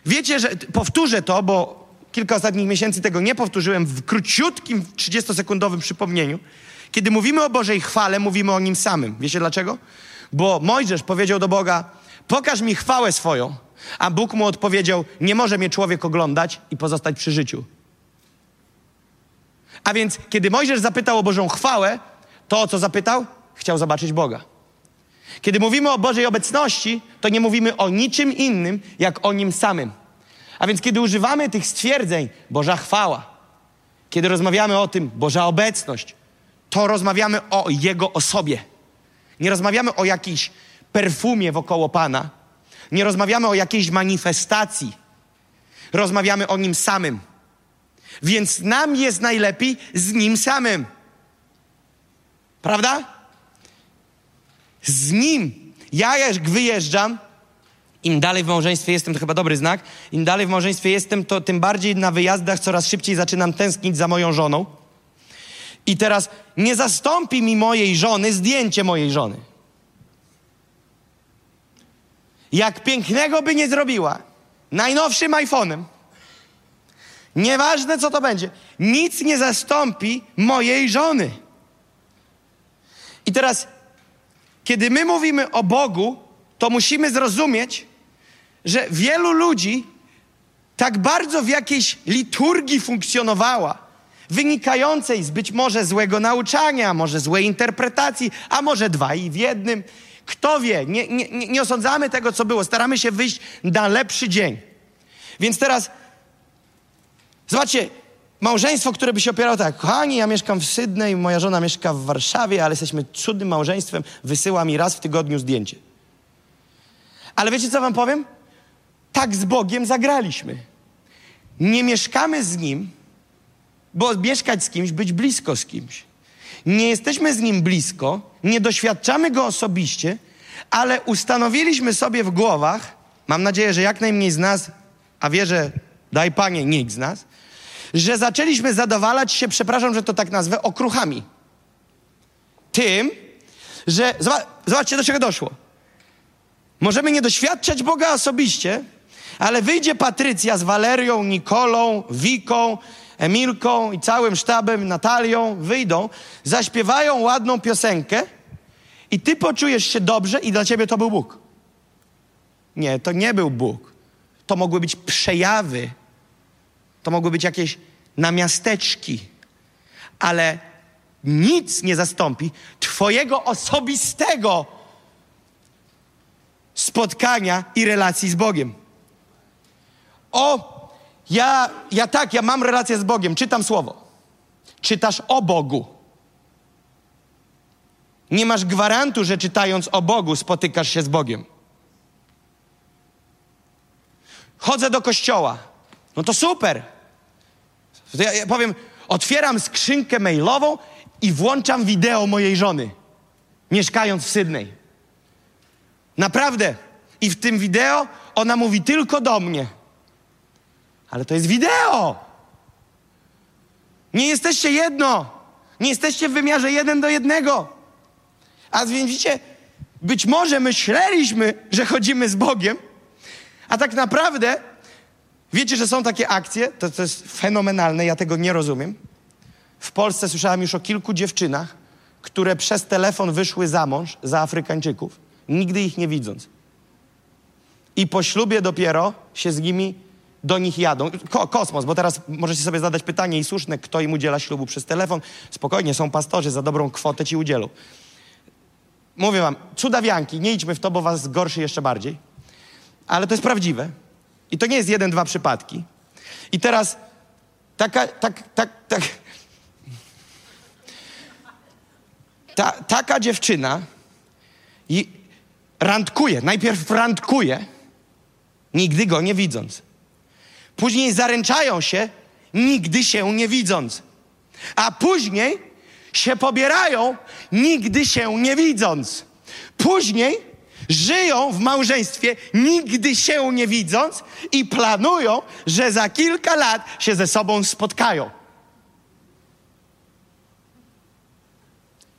Speaker 2: Wiecie, że powtórzę to, bo kilka ostatnich miesięcy tego nie powtórzyłem w króciutkim, 30-sekundowym przypomnieniu. Kiedy mówimy o Bożej chwale, mówimy o Nim samym. Wiecie dlaczego? Bo Mojżesz powiedział do Boga, pokaż mi chwałę swoją. A Bóg mu odpowiedział, nie może mnie człowiek oglądać i pozostać przy życiu. A więc, kiedy Mojżesz zapytał o Bożą chwałę, to o co zapytał? Chciał zobaczyć Boga. Kiedy mówimy o Bożej obecności, to nie mówimy o niczym innym, jak o Nim samym. A więc, kiedy używamy tych stwierdzeń, Boża chwała, kiedy rozmawiamy o tym, Boża obecność, to rozmawiamy o Jego osobie. Nie rozmawiamy o jakiejś perfumie wokoło Pana. Nie rozmawiamy o jakiejś manifestacji. Rozmawiamy o Nim samym. Więc nam jest najlepiej z Nim samym. Prawda? Z Nim. Ja jak wyjeżdżam, im dalej w małżeństwie jestem, to chyba dobry znak, im dalej w małżeństwie jestem, to tym bardziej na wyjazdach coraz szybciej zaczynam tęsknić za moją żoną. I teraz nie zastąpi mi mojej żony zdjęcie mojej żony. Jak pięknego by nie zrobiła, najnowszym iPhone'em, nieważne co to będzie, nic nie zastąpi mojej żony. I teraz, kiedy my mówimy o Bogu, to musimy zrozumieć, że wielu ludzi tak bardzo w jakiejś liturgii funkcjonowała, wynikającej z być może złego nauczania, może złej interpretacji, a może dwa i w jednym. Kto wie, nie, nie, nie osądzamy tego, co było, staramy się wyjść na lepszy dzień. Więc teraz, zobaczcie, małżeństwo, które by się opierało tak, kochani, ja mieszkam w Sydney, moja żona mieszka w Warszawie, ale jesteśmy cudnym małżeństwem, wysyła mi raz w tygodniu zdjęcie. Ale wiecie, co wam powiem? Tak z Bogiem zagraliśmy. Nie mieszkamy z Nim, bo mieszkać z kimś, być blisko z kimś. Nie jesteśmy z Nim blisko, nie doświadczamy Go osobiście, ale ustanowiliśmy sobie w głowach, mam nadzieję, że jak najmniej z nas, a wierzę, daj Panie, nikt z nas, że zaczęliśmy zadowalać się, przepraszam, że to tak nazwę, okruchami. Tym, że, zobaczcie, do czego doszło. Możemy nie doświadczać Boga osobiście, ale wyjdzie Patrycja z Walerią, Nikolą, Wiką, Emilką i całym sztabem, Natalią, wyjdą, zaśpiewają ładną piosenkę i ty poczujesz się dobrze i dla ciebie to był Bóg. Nie, to nie był Bóg. To mogły być przejawy, to mogły być jakieś namiasteczki, ale nic nie zastąpi Twojego osobistego spotkania i relacji z Bogiem. O, ja, ja tak, ja mam relację z Bogiem, czytam słowo. Czytasz o Bogu. Nie masz gwarantu, że czytając o Bogu spotykasz się z Bogiem. Chodzę do kościoła. No to super. Ja, ja powiem, otwieram skrzynkę mailową i włączam wideo mojej żony, mieszkając w Sydney. Naprawdę. I w tym wideo ona mówi tylko do mnie. Ale to jest wideo. Nie jesteście jedno. Nie jesteście w wymiarze jeden do jednego. A więc widzicie, być może myśleliśmy, że chodzimy z Bogiem, a tak naprawdę wiecie, że są takie akcje, to, to jest fenomenalne, ja tego nie rozumiem. W Polsce słyszałem już o kilku dziewczynach, które przez telefon wyszły za mąż za Afrykańczyków, nigdy ich nie widząc. I po ślubie dopiero się z nimi do nich jadą. Ko kosmos, bo teraz możecie sobie zadać pytanie i słuszne, kto im udziela ślubu przez telefon. Spokojnie, są pastorzy, za dobrą kwotę ci udzielą. Mówię wam, cudawianki, nie idźmy w to, bo was gorszy jeszcze bardziej. Ale to jest prawdziwe. I to nie jest jeden, dwa przypadki. I teraz taka, tak, tak, tak. ta, taka dziewczyna i randkuje, najpierw randkuje, nigdy go nie widząc. Później zaręczają się, nigdy się nie widząc. A później się pobierają, nigdy się nie widząc. Później żyją w małżeństwie, nigdy się nie widząc i planują, że za kilka lat się ze sobą spotkają.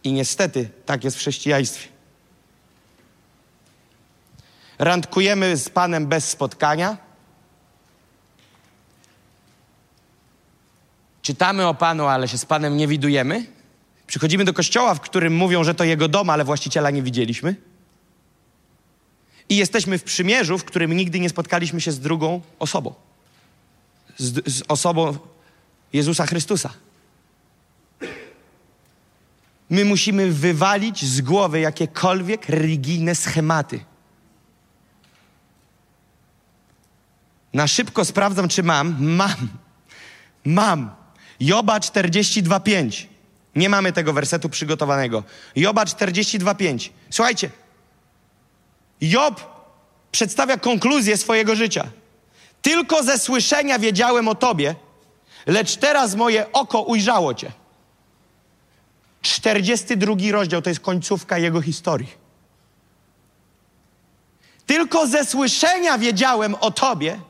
Speaker 2: I niestety tak jest w chrześcijaństwie. Randkujemy z Panem bez spotkania. Czytamy o Panu, ale się z Panem nie widujemy. Przychodzimy do kościoła, w którym mówią, że to jego dom, ale właściciela nie widzieliśmy. I jesteśmy w przymierzu, w którym nigdy nie spotkaliśmy się z drugą osobą. Z, z osobą Jezusa Chrystusa. My musimy wywalić z głowy jakiekolwiek religijne schematy. Na szybko sprawdzam, czy mam. Mam. Mam. Joba 42,5. Nie mamy tego wersetu przygotowanego. Joba 42,5. Słuchajcie. Job przedstawia konkluzję swojego życia. Tylko ze słyszenia wiedziałem o Tobie, lecz teraz moje oko ujrzało Cię. 42 rozdział to jest końcówka jego historii. Tylko ze słyszenia wiedziałem o Tobie,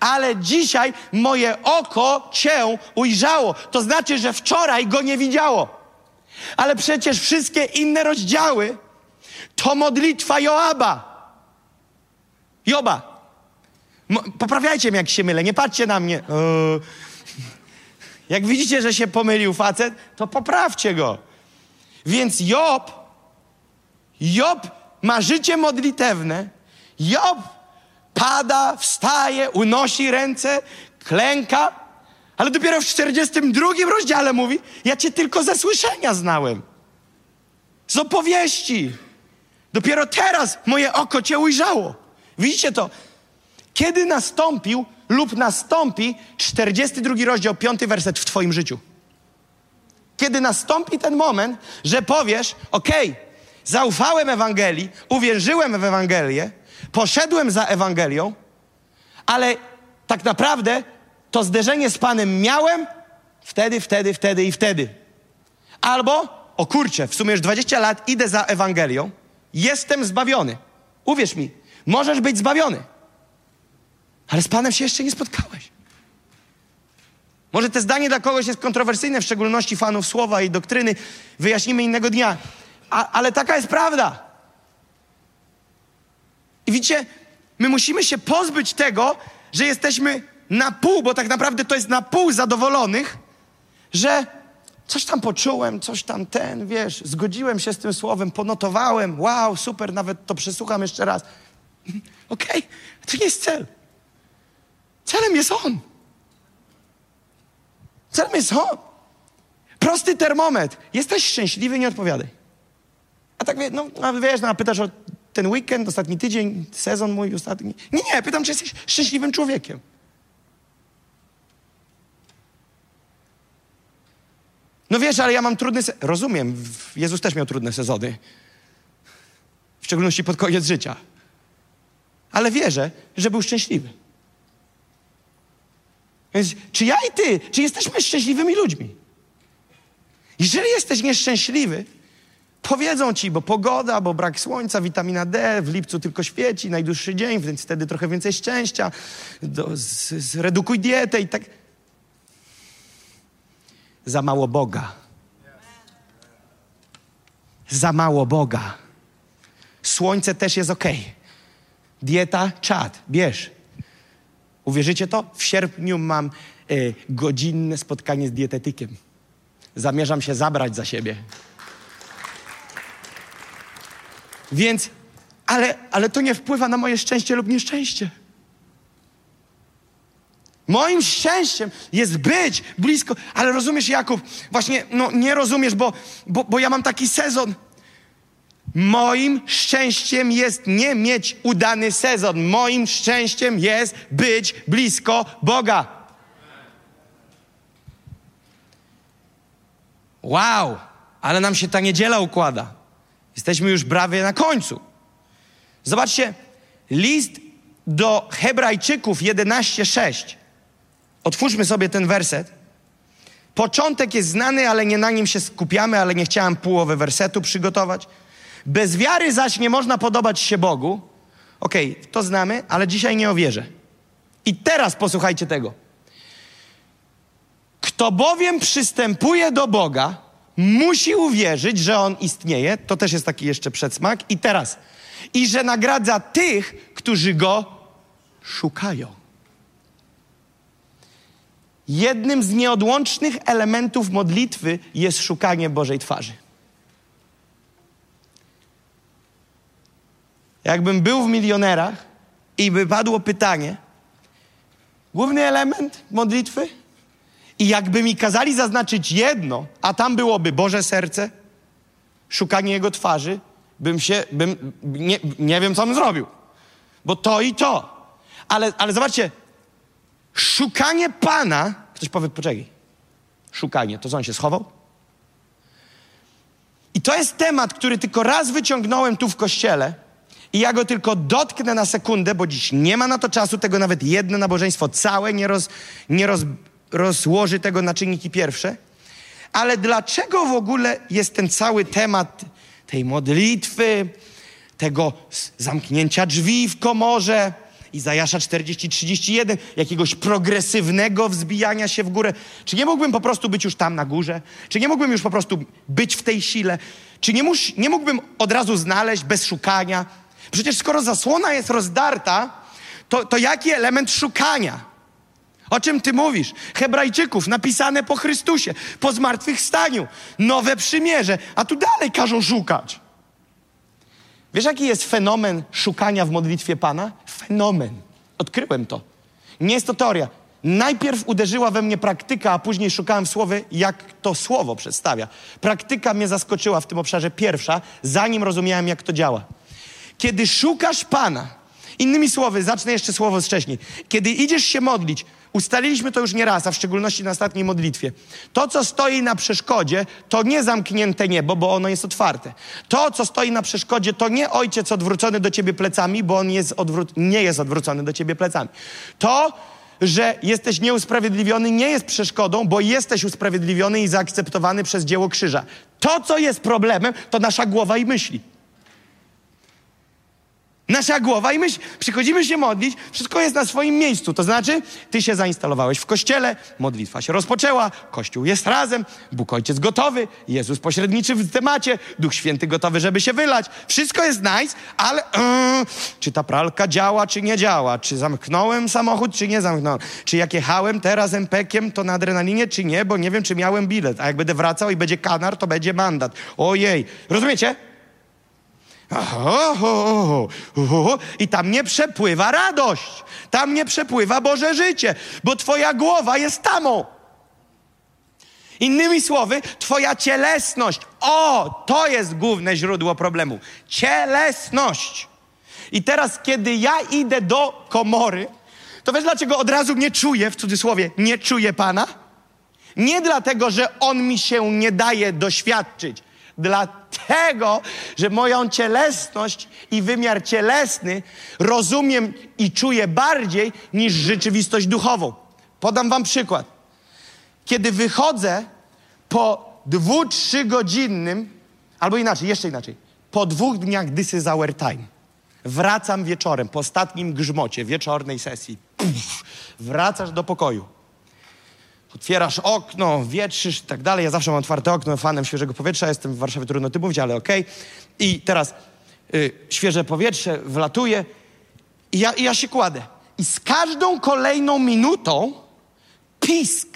Speaker 2: ale dzisiaj moje oko Cię ujrzało. To znaczy, że wczoraj go nie widziało. Ale przecież wszystkie inne rozdziały to modlitwa Joaba. Joba. Poprawiajcie mnie, jak się mylę. Nie patrzcie na mnie. Eee. Jak widzicie, że się pomylił facet, to poprawcie go. Więc Job, Job ma życie modlitewne. Job pada, wstaje, unosi ręce, klęka, ale dopiero w 42 rozdziale mówi: Ja cię tylko ze słyszenia znałem. Z opowieści. Dopiero teraz moje oko cię ujrzało. Widzicie to? Kiedy nastąpił lub nastąpi 42 rozdział, 5 werset w Twoim życiu? Kiedy nastąpi ten moment, że powiesz: OK, zaufałem Ewangelii, uwierzyłem w Ewangelię, poszedłem za Ewangelią, ale tak naprawdę to zderzenie z Panem miałem wtedy, wtedy, wtedy i wtedy. Albo, o kurczę, w sumie już 20 lat idę za Ewangelią, jestem zbawiony. Uwierz mi, możesz być zbawiony, ale z Panem się jeszcze nie spotkałeś. Może te zdanie dla kogoś jest kontrowersyjne, w szczególności fanów słowa i doktryny. Wyjaśnimy innego dnia. A, ale taka jest prawda. I widzicie, my musimy się pozbyć tego, że jesteśmy na pół, bo tak naprawdę to jest na pół zadowolonych, że coś tam poczułem, coś tam ten, wiesz, zgodziłem się z tym słowem, ponotowałem, wow, super, nawet to przesłucham jeszcze raz. Okej, okay, to nie jest cel. Celem jest On. Celem jest On. Prosty termometr. Jesteś szczęśliwy, nie odpowiadaj. A tak no, a wiesz, no, a pytasz o ten weekend, ostatni tydzień, sezon mój ostatni. Nie, nie, pytam, czy jesteś szczęśliwym człowiekiem. No wiesz, ale ja mam trudny. Rozumiem, Jezus też miał trudne sezony. W szczególności pod koniec życia. Ale wierzę, że był szczęśliwy. Więc czy ja i ty, czy jesteśmy szczęśliwymi ludźmi? Jeżeli jesteś nieszczęśliwy, powiedzą ci, bo pogoda, bo brak słońca, witamina D, w lipcu tylko świeci, najdłuższy dzień, więc wtedy trochę więcej szczęścia, do, z, zredukuj dietę i tak. Za mało Boga. Za mało Boga. Słońce też jest ok. Dieta, czad, bierz. Uwierzycie to? W sierpniu mam y, godzinne spotkanie z dietetykiem. Zamierzam się zabrać za siebie. Więc, ale, ale to nie wpływa na moje szczęście lub nieszczęście. Moim szczęściem jest być blisko, ale rozumiesz, Jakub, właśnie no, nie rozumiesz, bo, bo, bo ja mam taki sezon. Moim szczęściem jest nie mieć udany sezon. Moim szczęściem jest być blisko Boga. Wow! ale nam się ta niedziela układa. Jesteśmy już prawie na końcu. Zobaczcie, list do Hebrajczyków 11:6. Otwórzmy sobie ten werset. Początek jest znany, ale nie na nim się skupiamy, ale nie chciałem połowy wersetu przygotować. Bez wiary zaś nie można podobać się Bogu. Okej, okay, to znamy, ale dzisiaj nie o wierze. I teraz posłuchajcie tego. Kto bowiem przystępuje do Boga, musi uwierzyć, że On istnieje. To też jest taki jeszcze przedsmak. I teraz. I że nagradza tych, którzy Go szukają. Jednym z nieodłącznych elementów modlitwy jest szukanie Bożej twarzy. Jakbym był w milionerach i by padło pytanie, główny element modlitwy? I jakby mi kazali zaznaczyć jedno, a tam byłoby Boże serce, szukanie Jego twarzy, bym się, bym, nie, nie wiem, co bym zrobił. Bo to i to. Ale, ale zobaczcie, szukanie Pana, ktoś powie, poczekaj, szukanie, to co on się schował? I to jest temat, który tylko raz wyciągnąłem tu w kościele i ja go tylko dotknę na sekundę, bo dziś nie ma na to czasu, tego nawet jedno nabożeństwo całe nie, roz, nie roz, rozłoży tego na czynniki pierwsze. Ale dlaczego w ogóle jest ten cały temat tej modlitwy, tego zamknięcia drzwi w komorze, Izajasza 40-31, jakiegoś progresywnego wzbijania się w górę. Czy nie mógłbym po prostu być już tam na górze? Czy nie mógłbym już po prostu być w tej sile? Czy nie, mus, nie mógłbym od razu znaleźć bez szukania? Przecież skoro zasłona jest rozdarta, to, to jaki element szukania? O czym ty mówisz? Hebrajczyków, napisane po Chrystusie, po zmartwychwstaniu, nowe przymierze, a tu dalej każą szukać. Wiesz, jaki jest fenomen szukania w modlitwie Pana? Fenomen. Odkryłem to. Nie jest to teoria. Najpierw uderzyła we mnie praktyka, a później szukałem w słowie, jak to słowo przedstawia. Praktyka mnie zaskoczyła w tym obszarze pierwsza, zanim rozumiałem, jak to działa. Kiedy szukasz Pana, innymi słowy, zacznę jeszcze słowo wcześniej. Kiedy idziesz się modlić, ustaliliśmy to już nie raz, a w szczególności na ostatniej modlitwie. To, co stoi na przeszkodzie, to nie zamknięte niebo, bo ono jest otwarte. To, co stoi na przeszkodzie, to nie ojciec odwrócony do ciebie plecami, bo on jest odwró- nie jest odwrócony do ciebie plecami. To, że jesteś nieusprawiedliwiony, nie jest przeszkodą, bo jesteś usprawiedliwiony i zaakceptowany przez dzieło krzyża. To, co jest problemem, to nasza głowa i myśli. Nasza głowa i myśl, przychodzimy się modlić, wszystko jest na swoim miejscu. To znaczy, ty się zainstalowałeś w kościele, modlitwa się rozpoczęła, kościół jest razem, Bóg Ojciec gotowy, Jezus pośredniczy w temacie, Duch Święty gotowy, żeby się wylać. Wszystko jest nice, ale yy, czy ta pralka działa, czy nie działa? Czy zamknąłem samochód, czy nie zamknąłem? Czy jak jechałem teraz MPK-iem, to na adrenalinie, czy nie? Bo nie wiem, czy miałem bilet. A jak będę wracał i będzie kanar, to będzie mandat. Ojej. Rozumiecie? I tam nie przepływa radość, tam nie przepływa Boże życie, bo Twoja głowa jest tamą. Innymi słowy, Twoja cielesność, o, to jest główne źródło problemu. Cielesność. I teraz, kiedy ja idę do komory, to wiesz dlaczego od razu nie czuję, w cudzysłowie, nie czuję Pana? Nie dlatego, że On mi się nie daje doświadczyć, Dlatego, że moją cielesność i wymiar cielesny rozumiem i czuję bardziej niż rzeczywistość duchową. Podam Wam przykład. Kiedy wychodzę po dwu, trzygodzinnym, albo inaczej, jeszcze inaczej, po dwóch dniach this is our time. Wracam wieczorem, po ostatnim grzmocie wieczornej sesji. Pff, wracasz do pokoju otwierasz okno, wietrzysz i tak dalej. Ja zawsze mam otwarte okno, fanem świeżego powietrza, jestem w Warszawie, trudno ty mówić, ale okej. Okay. I teraz y, świeże powietrze wlatuje i ja, i ja się kładę. I z każdą kolejną minutą pisk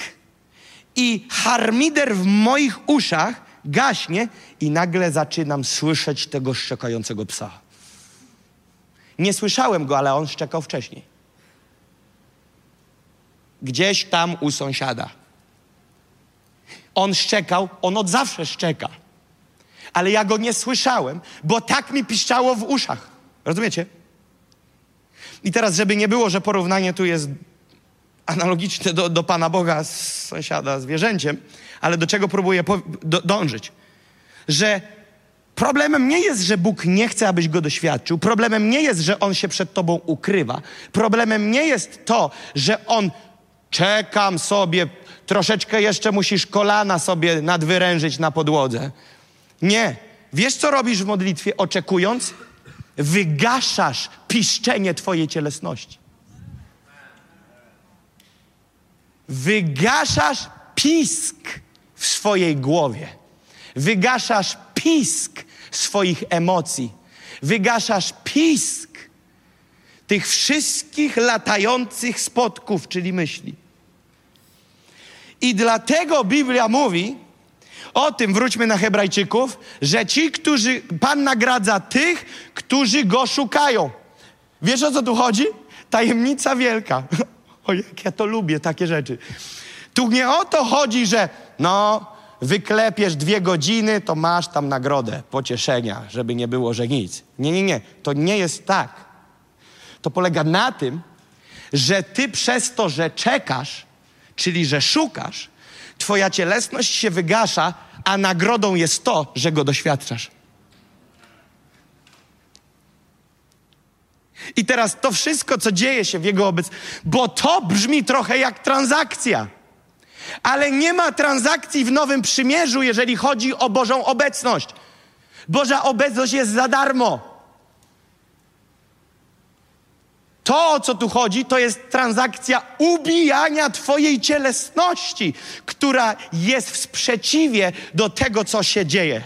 Speaker 2: i harmider w moich uszach gaśnie i nagle zaczynam słyszeć tego szczekającego psa. Nie słyszałem go, ale on szczekał wcześniej gdzieś tam u sąsiada. On szczekał, on od zawsze szczeka. Ale ja go nie słyszałem, bo tak mi piszczało w uszach. Rozumiecie? I teraz, żeby nie było, że porównanie tu jest analogiczne do, do Pana Boga z sąsiada zwierzęciem, ale do czego próbuję do, dążyć? że problemem nie jest, że Bóg nie chce, abyś go doświadczył. Problemem nie jest, że on się przed tobą ukrywa. Problemem nie jest to, że on czekam sobie, troszeczkę jeszcze musisz kolana sobie nadwyrężyć na podłodze. Nie. Wiesz, co robisz w modlitwie, oczekując? Wygaszasz piszczenie twojej cielesności. Wygaszasz pisk w swojej głowie. Wygaszasz pisk swoich emocji. Wygaszasz pisk tych wszystkich latających spotków, czyli myśli. I dlatego Biblia mówi o tym, wróćmy na Hebrajczyków, że ci, którzy, Pan nagradza tych, którzy Go szukają. Wiesz o co tu chodzi? Tajemnica wielka. O, jak ja to lubię, takie rzeczy. Tu nie o to chodzi, że no, wyklepiesz dwie godziny, to masz tam nagrodę, pocieszenia, żeby nie było, że nic. Nie, nie, nie. To nie jest tak. To polega na tym, że ty przez to, że czekasz, czyli że szukasz, twoja cielesność się wygasza, a nagrodą jest to, że go doświadczasz. I teraz to wszystko, co dzieje się w jego obecności, bo to brzmi trochę jak transakcja. Ale nie ma transakcji w Nowym Przymierzu, jeżeli chodzi o Bożą obecność. Boża obecność jest za darmo. To, o co tu chodzi, to jest transakcja ubijania Twojej cielesności, która jest w sprzeciwie do tego, co się dzieje.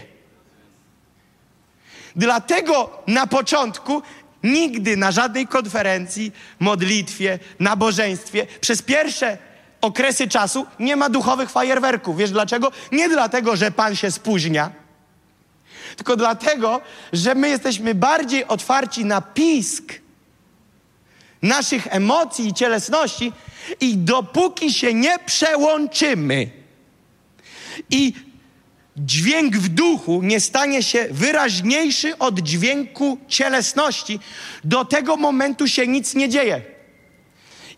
Speaker 2: Dlatego na początku nigdy na żadnej konferencji, modlitwie, nabożeństwie przez pierwsze okresy czasu nie ma duchowych fajerwerków. Wiesz dlaczego? Nie dlatego, że Pan się spóźnia, tylko dlatego, że my jesteśmy bardziej otwarci na pisk naszych emocji i cielesności i dopóki się nie przełączymy i dźwięk w duchu nie stanie się wyraźniejszy od dźwięku cielesności, do tego momentu się nic nie dzieje.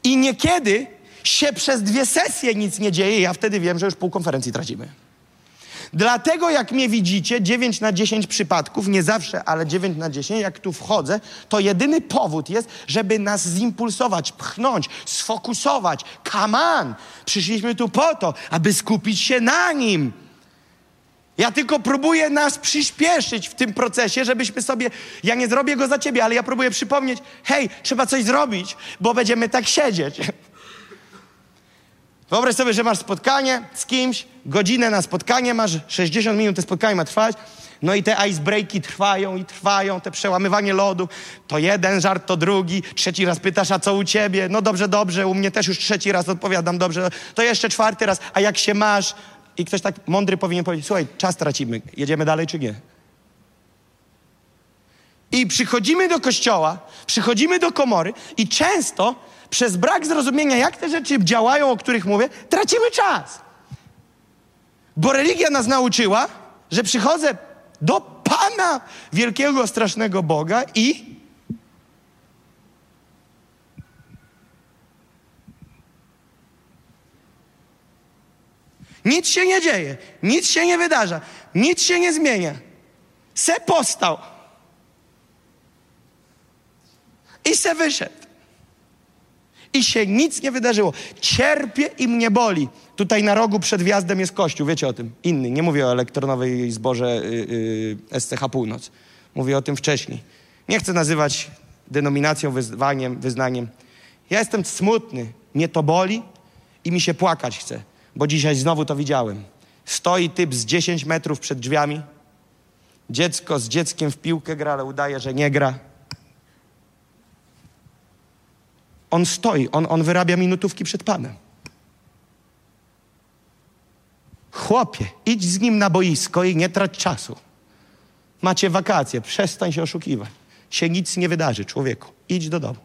Speaker 2: I niekiedy się przez dwie sesje nic nie dzieje, ja wtedy wiem, że już pół konferencji tracimy. Dlatego jak mnie widzicie, 9 na 10 przypadków, nie zawsze, ale 9 na 10, jak tu wchodzę, to jedyny powód jest, żeby nas zimpulsować, pchnąć, sfokusować. Come on! Przyszliśmy tu po to, aby skupić się na nim. Ja tylko próbuję nas przyspieszyć w tym procesie, żebyśmy sobie, ja nie zrobię go za ciebie, ale ja próbuję przypomnieć, hej, trzeba coś zrobić, bo będziemy tak siedzieć. Wyobraź sobie, że masz spotkanie z kimś, godzinę na spotkanie, masz 60 minut, te spotkanie ma trwać, no i te icebreaki trwają i trwają, te przełamywanie lodu. To jeden żart, to drugi. Trzeci raz pytasz, a co u ciebie? No dobrze, dobrze, u mnie też już trzeci raz odpowiadam, dobrze. To jeszcze czwarty raz, a jak się masz? I ktoś tak mądry powinien powiedzieć, słuchaj, czas tracimy, jedziemy dalej czy nie? I przychodzimy do kościoła, przychodzimy do komory i często przez brak zrozumienia, jak te rzeczy działają, o których mówię, tracimy czas. Bo religia nas nauczyła, że przychodzę do Pana, wielkiego, strasznego Boga i Nic się nie dzieje, nic się nie wydarza, nic się nie zmienia. Se postał i se wyszedł. I się nic nie wydarzyło. Cierpię i mnie boli. Tutaj na rogu przed wjazdem jest kościół, wiecie o tym. Inny, nie mówię o elektronowej zborze yy, yy, SCH Północ. Mówię o tym wcześniej. Nie chcę nazywać denominacją, wyzwaniem, wyznaniem. Ja jestem smutny, mnie to boli i mi się płakać chce bo dzisiaj znowu to widziałem. Stoi typ z 10 metrów przed drzwiami. Dziecko z dzieckiem w piłkę gra, ale udaje, że nie gra. On stoi, on, on wyrabia minutówki przed Panem. Chłopie, idź z nim na boisko i nie trać czasu. Macie wakacje, przestań się oszukiwać. Się nic nie wydarzy, człowieku. Idź do domu.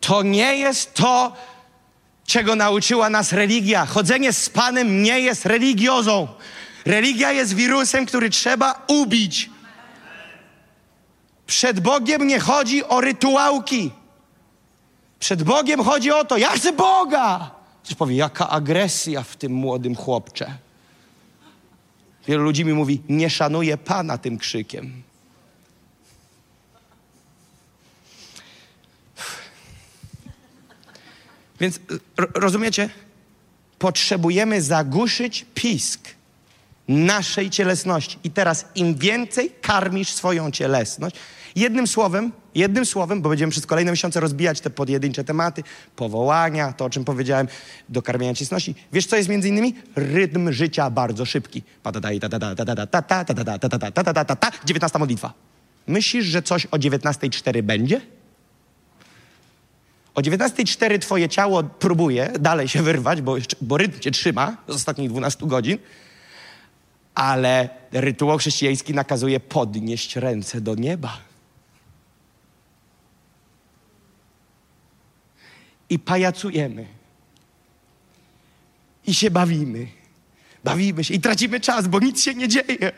Speaker 2: To nie jest to, czego nauczyła nas religia. Chodzenie z Panem nie jest religiozą. Religia jest wirusem, który trzeba ubić. Przed Bogiem nie chodzi o rytuałki. Przed Bogiem chodzi o to, ja chcę Boga. Ktoś powie, jaka agresja w tym młodym chłopcze. Wielu ludzi mi mówi, nie szanuje Pana tym krzykiem. Więc rozumiecie? Potrzebujemy zagłuszyć pisk naszej cielesności. I teraz im więcej karmisz swoją cielesność, jednym słowem, jednym słowem, bo będziemy przez kolejne miesiące rozbijać te podjedyncze tematy, powołania, to o czym powiedziałem, do karmienia. Wiesz, co jest między innymi? Rytm życia bardzo szybki. 19 modlitwa. Myślisz, że coś o 19.4 będzie? O 19.04 twoje ciało próbuje dalej się wyrwać, bo, bo rytm cię trzyma z ostatnich 12 godzin, ale rytuał chrześcijański nakazuje podnieść ręce do nieba. I pajacujemy. I się bawimy. Bawimy się i tracimy czas, bo nic się nie dzieje.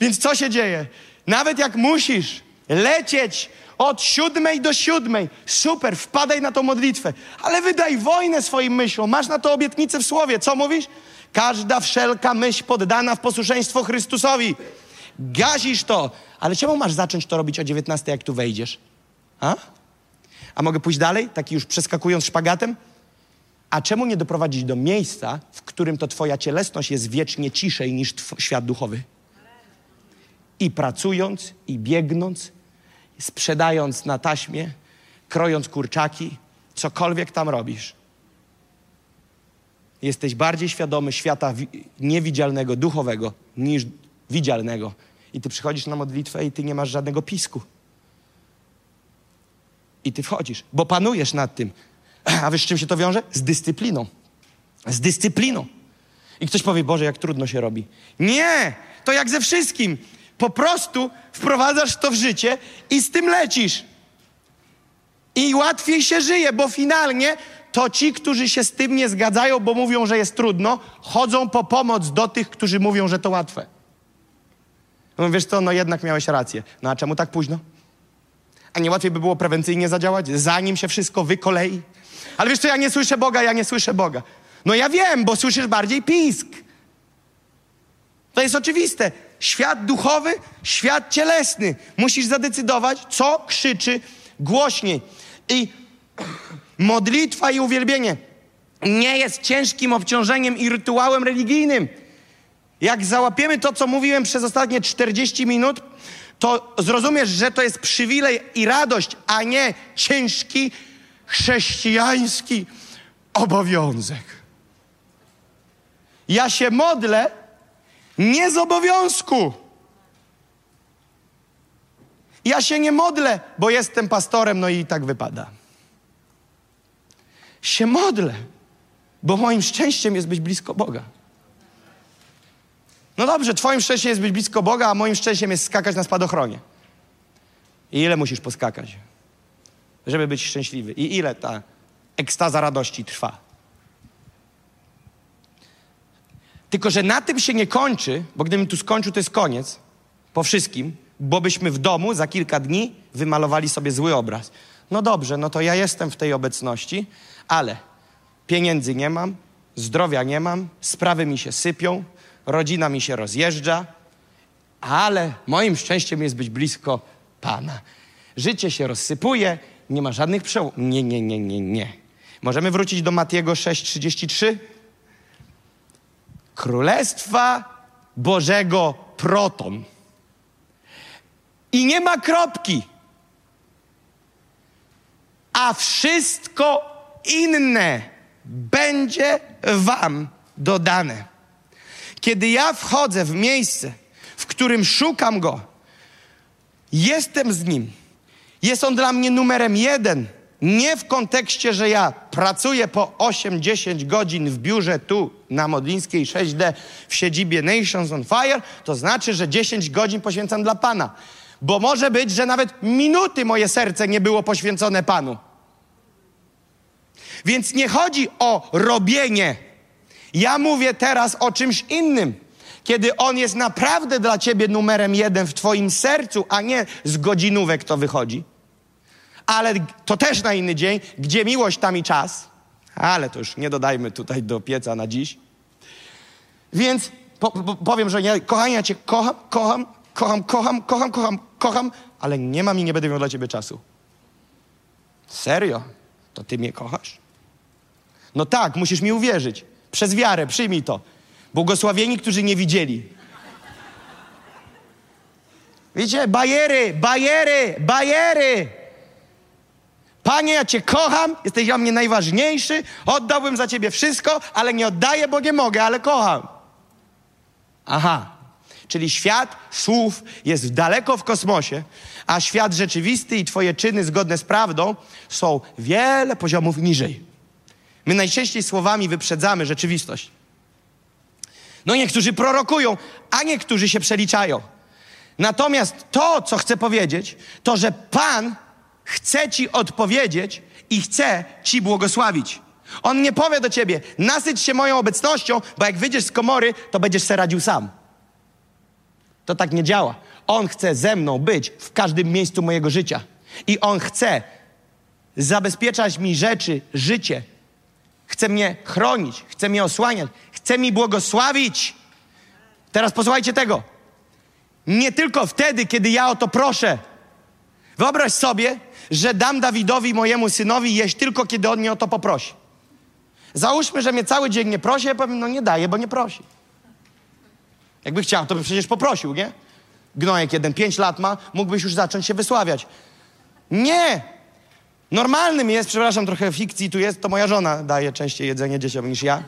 Speaker 2: Więc co się dzieje? Nawet jak musisz lecieć od siódmej do siódmej. Super, wpadaj na tą modlitwę. Ale wydaj wojnę swoim myślom. Masz na to obietnicę w słowie. Co mówisz? Każda wszelka myśl poddana w posłuszeństwo Chrystusowi. Gazisz to. Ale czemu masz zacząć to robić o 19, jak tu wejdziesz? A? A mogę pójść dalej, taki już przeskakując szpagatem? A czemu nie doprowadzić do miejsca, w którym to twoja cielesność jest wiecznie ciszej niż świat duchowy? I pracując, i biegnąc, sprzedając na taśmie, krojąc kurczaki, cokolwiek tam robisz. Jesteś bardziej świadomy świata niewidzialnego, duchowego niż widzialnego. I ty przychodzisz na modlitwę i ty nie masz żadnego pisku. I ty wchodzisz, bo panujesz nad tym. A wiesz, z czym się to wiąże? Z dyscypliną. Z dyscypliną. I ktoś powie, Boże, jak trudno się robi. Nie! To jak ze wszystkim. Po prostu wprowadzasz to w życie i z tym lecisz. I łatwiej się żyje, bo finalnie to ci, którzy się z tym nie zgadzają, bo mówią, że jest trudno, chodzą po pomoc do tych, którzy mówią, że to łatwe. No wiesz co, no jednak miałeś rację. No a czemu tak późno? A nie łatwiej by było prewencyjnie zadziałać, zanim się wszystko wykolei? Ale wiesz co, ja nie słyszę Boga, ja nie słyszę Boga. No ja wiem, bo słyszysz bardziej pisk. To jest oczywiste. Świat duchowy, świat cielesny. Musisz zadecydować, co krzyczy głośniej. I modlitwa i uwielbienie nie jest ciężkim obciążeniem i rytuałem religijnym. Jak załapiemy to, co mówiłem przez ostatnie 40 minut, to zrozumiesz, że to jest przywilej i radość, a nie ciężki chrześcijański obowiązek. Ja się modlę nie z obowiązku. Ja się nie modlę, bo jestem pastorem, no i tak wypada. Się modlę, bo moim szczęściem jest być blisko Boga. No dobrze, twoim szczęściem jest być blisko Boga, a moim szczęściem jest skakać na spadochronie. I ile musisz poskakać, żeby być szczęśliwy? I ile ta ekstaza radości trwa? Tylko, że na tym się nie kończy, bo gdybym tu skończył, to jest koniec po wszystkim, bo byśmy w domu za kilka dni wymalowali sobie zły obraz. No dobrze, no to ja jestem w tej obecności, ale pieniędzy nie mam, zdrowia nie mam, sprawy mi się sypią, rodzina mi się rozjeżdża, ale moim szczęściem jest być blisko Pana. Życie się rozsypuje, nie ma żadnych przełomów. Nie, nie, nie, nie, nie. Możemy wrócić do Matiego 6,33? Królestwa Bożego proton. I nie ma kropki. A wszystko inne będzie Wam dodane. Kiedy ja wchodzę w miejsce, w którym szukam Go, jestem z Nim, jest On dla mnie numerem jeden nie w kontekście, że ja pracuję po 8-10 godzin w biurze tu na Modlińskiej 6D w siedzibie Nations on Fire, to znaczy, że 10 godzin poświęcam dla Pana. Bo może być, że nawet minuty moje serce nie było poświęcone Panu. Więc nie chodzi o robienie. Ja mówię teraz o czymś innym. Kiedy On jest naprawdę dla Ciebie numerem jeden w Twoim sercu, a nie z godzinówek to wychodzi ale to też na inny dzień, gdzie miłość, tam i czas. Ale to już nie dodajmy tutaj do pieca na dziś. Więc po, po, powiem, że nie, kochanie, ja cię kocham, kocham, kocham, kocham, kocham, kocham, kocham, ale nie mam i nie będę miał dla ciebie czasu. Serio? To ty mnie kochasz? No tak, musisz mi uwierzyć. Przez wiarę, przyjmij to. Błogosławieni, którzy nie widzieli. Widzicie, bajery, bajery, bajery. Panie, ja Cię kocham, jesteś dla mnie najważniejszy, oddałbym za Ciebie wszystko, ale nie oddaję, bo nie mogę, ale kocham. Aha, czyli świat słów jest daleko w kosmosie, a świat rzeczywisty i Twoje czyny zgodne z prawdą są wiele poziomów niżej. My najczęściej słowami wyprzedzamy rzeczywistość. No niektórzy prorokują, a niektórzy się przeliczają. Natomiast to, co chcę powiedzieć, to że Pan chce Ci odpowiedzieć i chce Ci błogosławić. On nie powie do Ciebie, nasyć się moją obecnością, bo jak wyjdziesz z komory, to będziesz se radził sam. To tak nie działa. On chce ze mną być w każdym miejscu mojego życia. I On chce zabezpieczać mi rzeczy, życie. Chce mnie chronić, chce mnie osłaniać, chce mi błogosławić. Teraz posłuchajcie tego. Nie tylko wtedy, kiedy ja o to proszę. Wyobraź sobie, że dam Dawidowi, mojemu synowi, jeść tylko, kiedy on mnie o to poprosi. Załóżmy, że mnie cały dzień nie prosi, ja powiem, no nie daje, bo nie prosi. Jakby chciał, to by przecież poprosił, nie? Gnojek jeden, pięć lat ma, mógłbyś już zacząć się wysławiać. Nie! Normalnym jest, przepraszam, trochę fikcji tu jest, to moja żona daje częściej jedzenie dzieciom niż ja.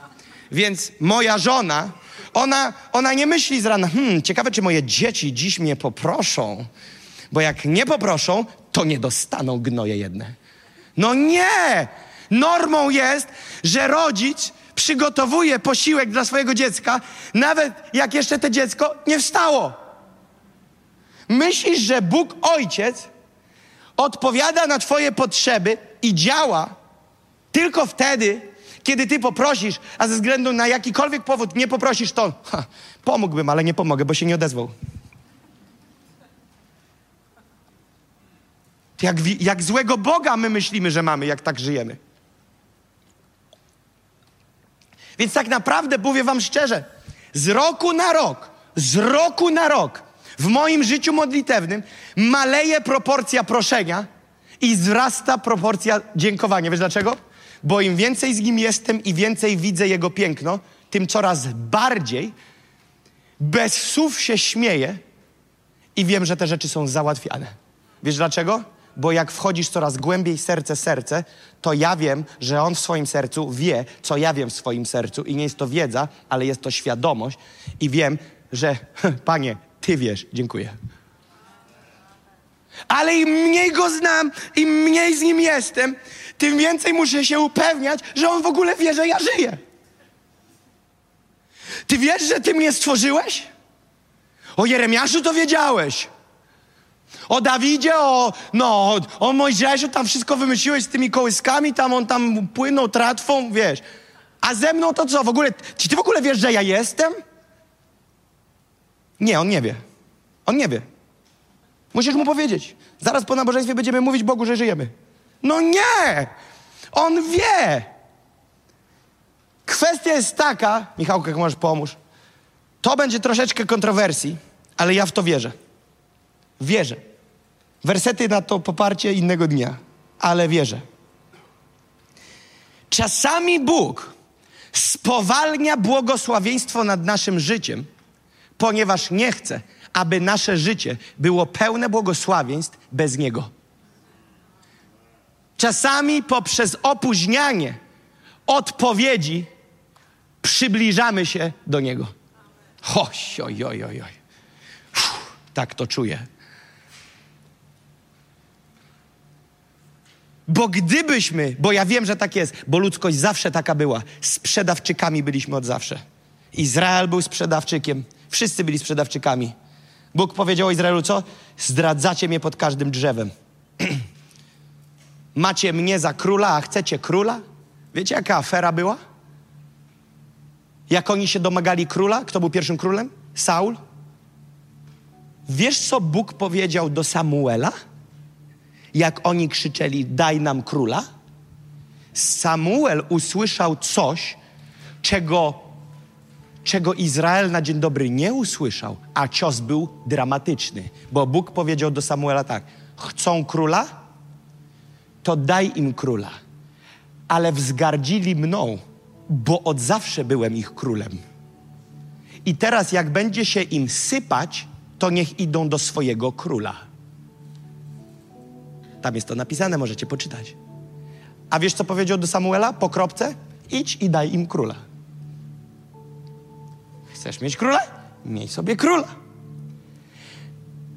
Speaker 2: Więc moja żona, ona, ona nie myśli z rana, hmm, ciekawe, czy moje dzieci dziś mnie poproszą. Bo jak nie poproszą, to nie dostaną gnoje jedne. No nie! Normą jest, że rodzic przygotowuje posiłek dla swojego dziecka, nawet jak jeszcze to dziecko nie wstało. Myślisz, że Bóg Ojciec odpowiada na Twoje potrzeby i działa tylko wtedy, kiedy Ty poprosisz, a ze względu na jakikolwiek powód nie poprosisz, to ha, pomógłbym, ale nie pomogę, bo się nie odezwał. Jak, jak złego Boga my myślimy, że mamy, jak tak żyjemy. Więc tak naprawdę mówię Wam szczerze, z roku na rok, z roku na rok w moim życiu modlitewnym maleje proporcja proszenia i wzrasta proporcja dziękowania. Wiesz dlaczego? Bo im więcej z nim jestem i więcej widzę jego piękno, tym coraz bardziej bez słów się śmieję i wiem, że te rzeczy są załatwiane. Wiesz dlaczego? bo jak wchodzisz coraz głębiej serce serce, to ja wiem, że on w swoim sercu wie, co ja wiem w swoim sercu i nie jest to wiedza, ale jest to świadomość i wiem, że panie, ty wiesz, dziękuję. Ale im mniej go znam, im mniej z nim jestem, tym więcej muszę się upewniać, że on w ogóle wie, że ja żyję. Ty wiesz, że ty mnie stworzyłeś? O Jeremiaszu to wiedziałeś. O Dawidzie, o, no, o Mojżeszu, tam wszystko wymyśliłeś z tymi kołyskami, tam on tam płynął tratwą, wiesz. A ze mną to co, w ogóle, czy ty w ogóle wiesz, że ja jestem? Nie, on nie wie. On nie wie. Musisz mu powiedzieć. Zaraz po nabożeństwie będziemy mówić Bogu, że żyjemy. No nie! On wie! Kwestia jest taka, Michałka, jak możesz pomóż. To będzie troszeczkę kontrowersji, ale ja w to wierzę. Wierzę. Wersety na to poparcie innego dnia, ale wierzę. Czasami Bóg spowalnia błogosławieństwo nad naszym życiem, ponieważ nie chce, aby nasze życie było pełne błogosławieństw bez Niego. Czasami poprzez opóźnianie odpowiedzi przybliżamy się do Niego. Oj, oj, oj, oj, oj. tak to czuję. Bo gdybyśmy, bo ja wiem, że tak jest, bo ludzkość zawsze taka była, sprzedawczykami byliśmy od zawsze. Izrael był sprzedawczykiem, wszyscy byli sprzedawczykami. Bóg powiedział Izraelu co? Zdradzacie mnie pod każdym drzewem. Macie mnie za króla, a chcecie króla? Wiecie, jaka afera była? Jak oni się domagali króla? Kto był pierwszym królem? Saul. Wiesz, co Bóg powiedział do Samuela? jak oni krzyczeli: Daj nam króla. Samuel usłyszał coś, czego czego Izrael na dzień dobry nie usłyszał, a cios był dramatyczny, bo Bóg powiedział do Samuela tak: Chcą króla? To daj im króla. Ale wzgardzili mną, bo od zawsze byłem ich królem. I teraz, jak będzie się im sypać, to niech idą do swojego króla. Tam jest to napisane, możecie poczytać. A wiesz, co powiedział do Samuela po kropce? Idź i daj im króla. Chcesz mieć króla? Miej sobie króla.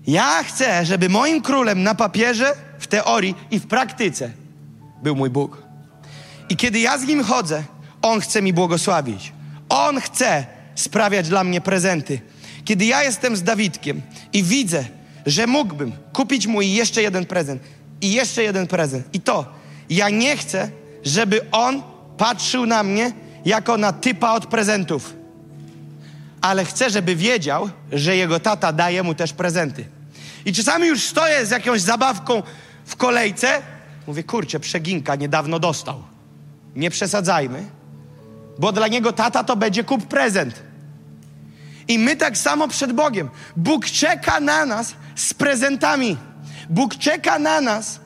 Speaker 2: Ja chcę, żeby moim królem na papierze, w teorii i w praktyce był mój Bóg. I kiedy ja z nim chodzę, on chce mi błogosławić. On chce sprawiać dla mnie prezenty. Kiedy ja jestem z Dawidkiem i widzę, że mógłbym kupić mu jeszcze jeden prezent i jeszcze jeden prezent, i to ja nie chcę, żeby on patrzył na mnie jako na typa od prezentów, ale chcę, żeby wiedział, że jego tata daje mu też prezenty. I czasami już stoję z jakąś zabawką w kolejce, mówię, kurczę, przeginka niedawno dostał. Nie przesadzajmy, bo dla niego tata to będzie kup prezent. I my tak samo przed Bogiem. Bóg czeka na nas z prezentami. Bóg czeka na nas.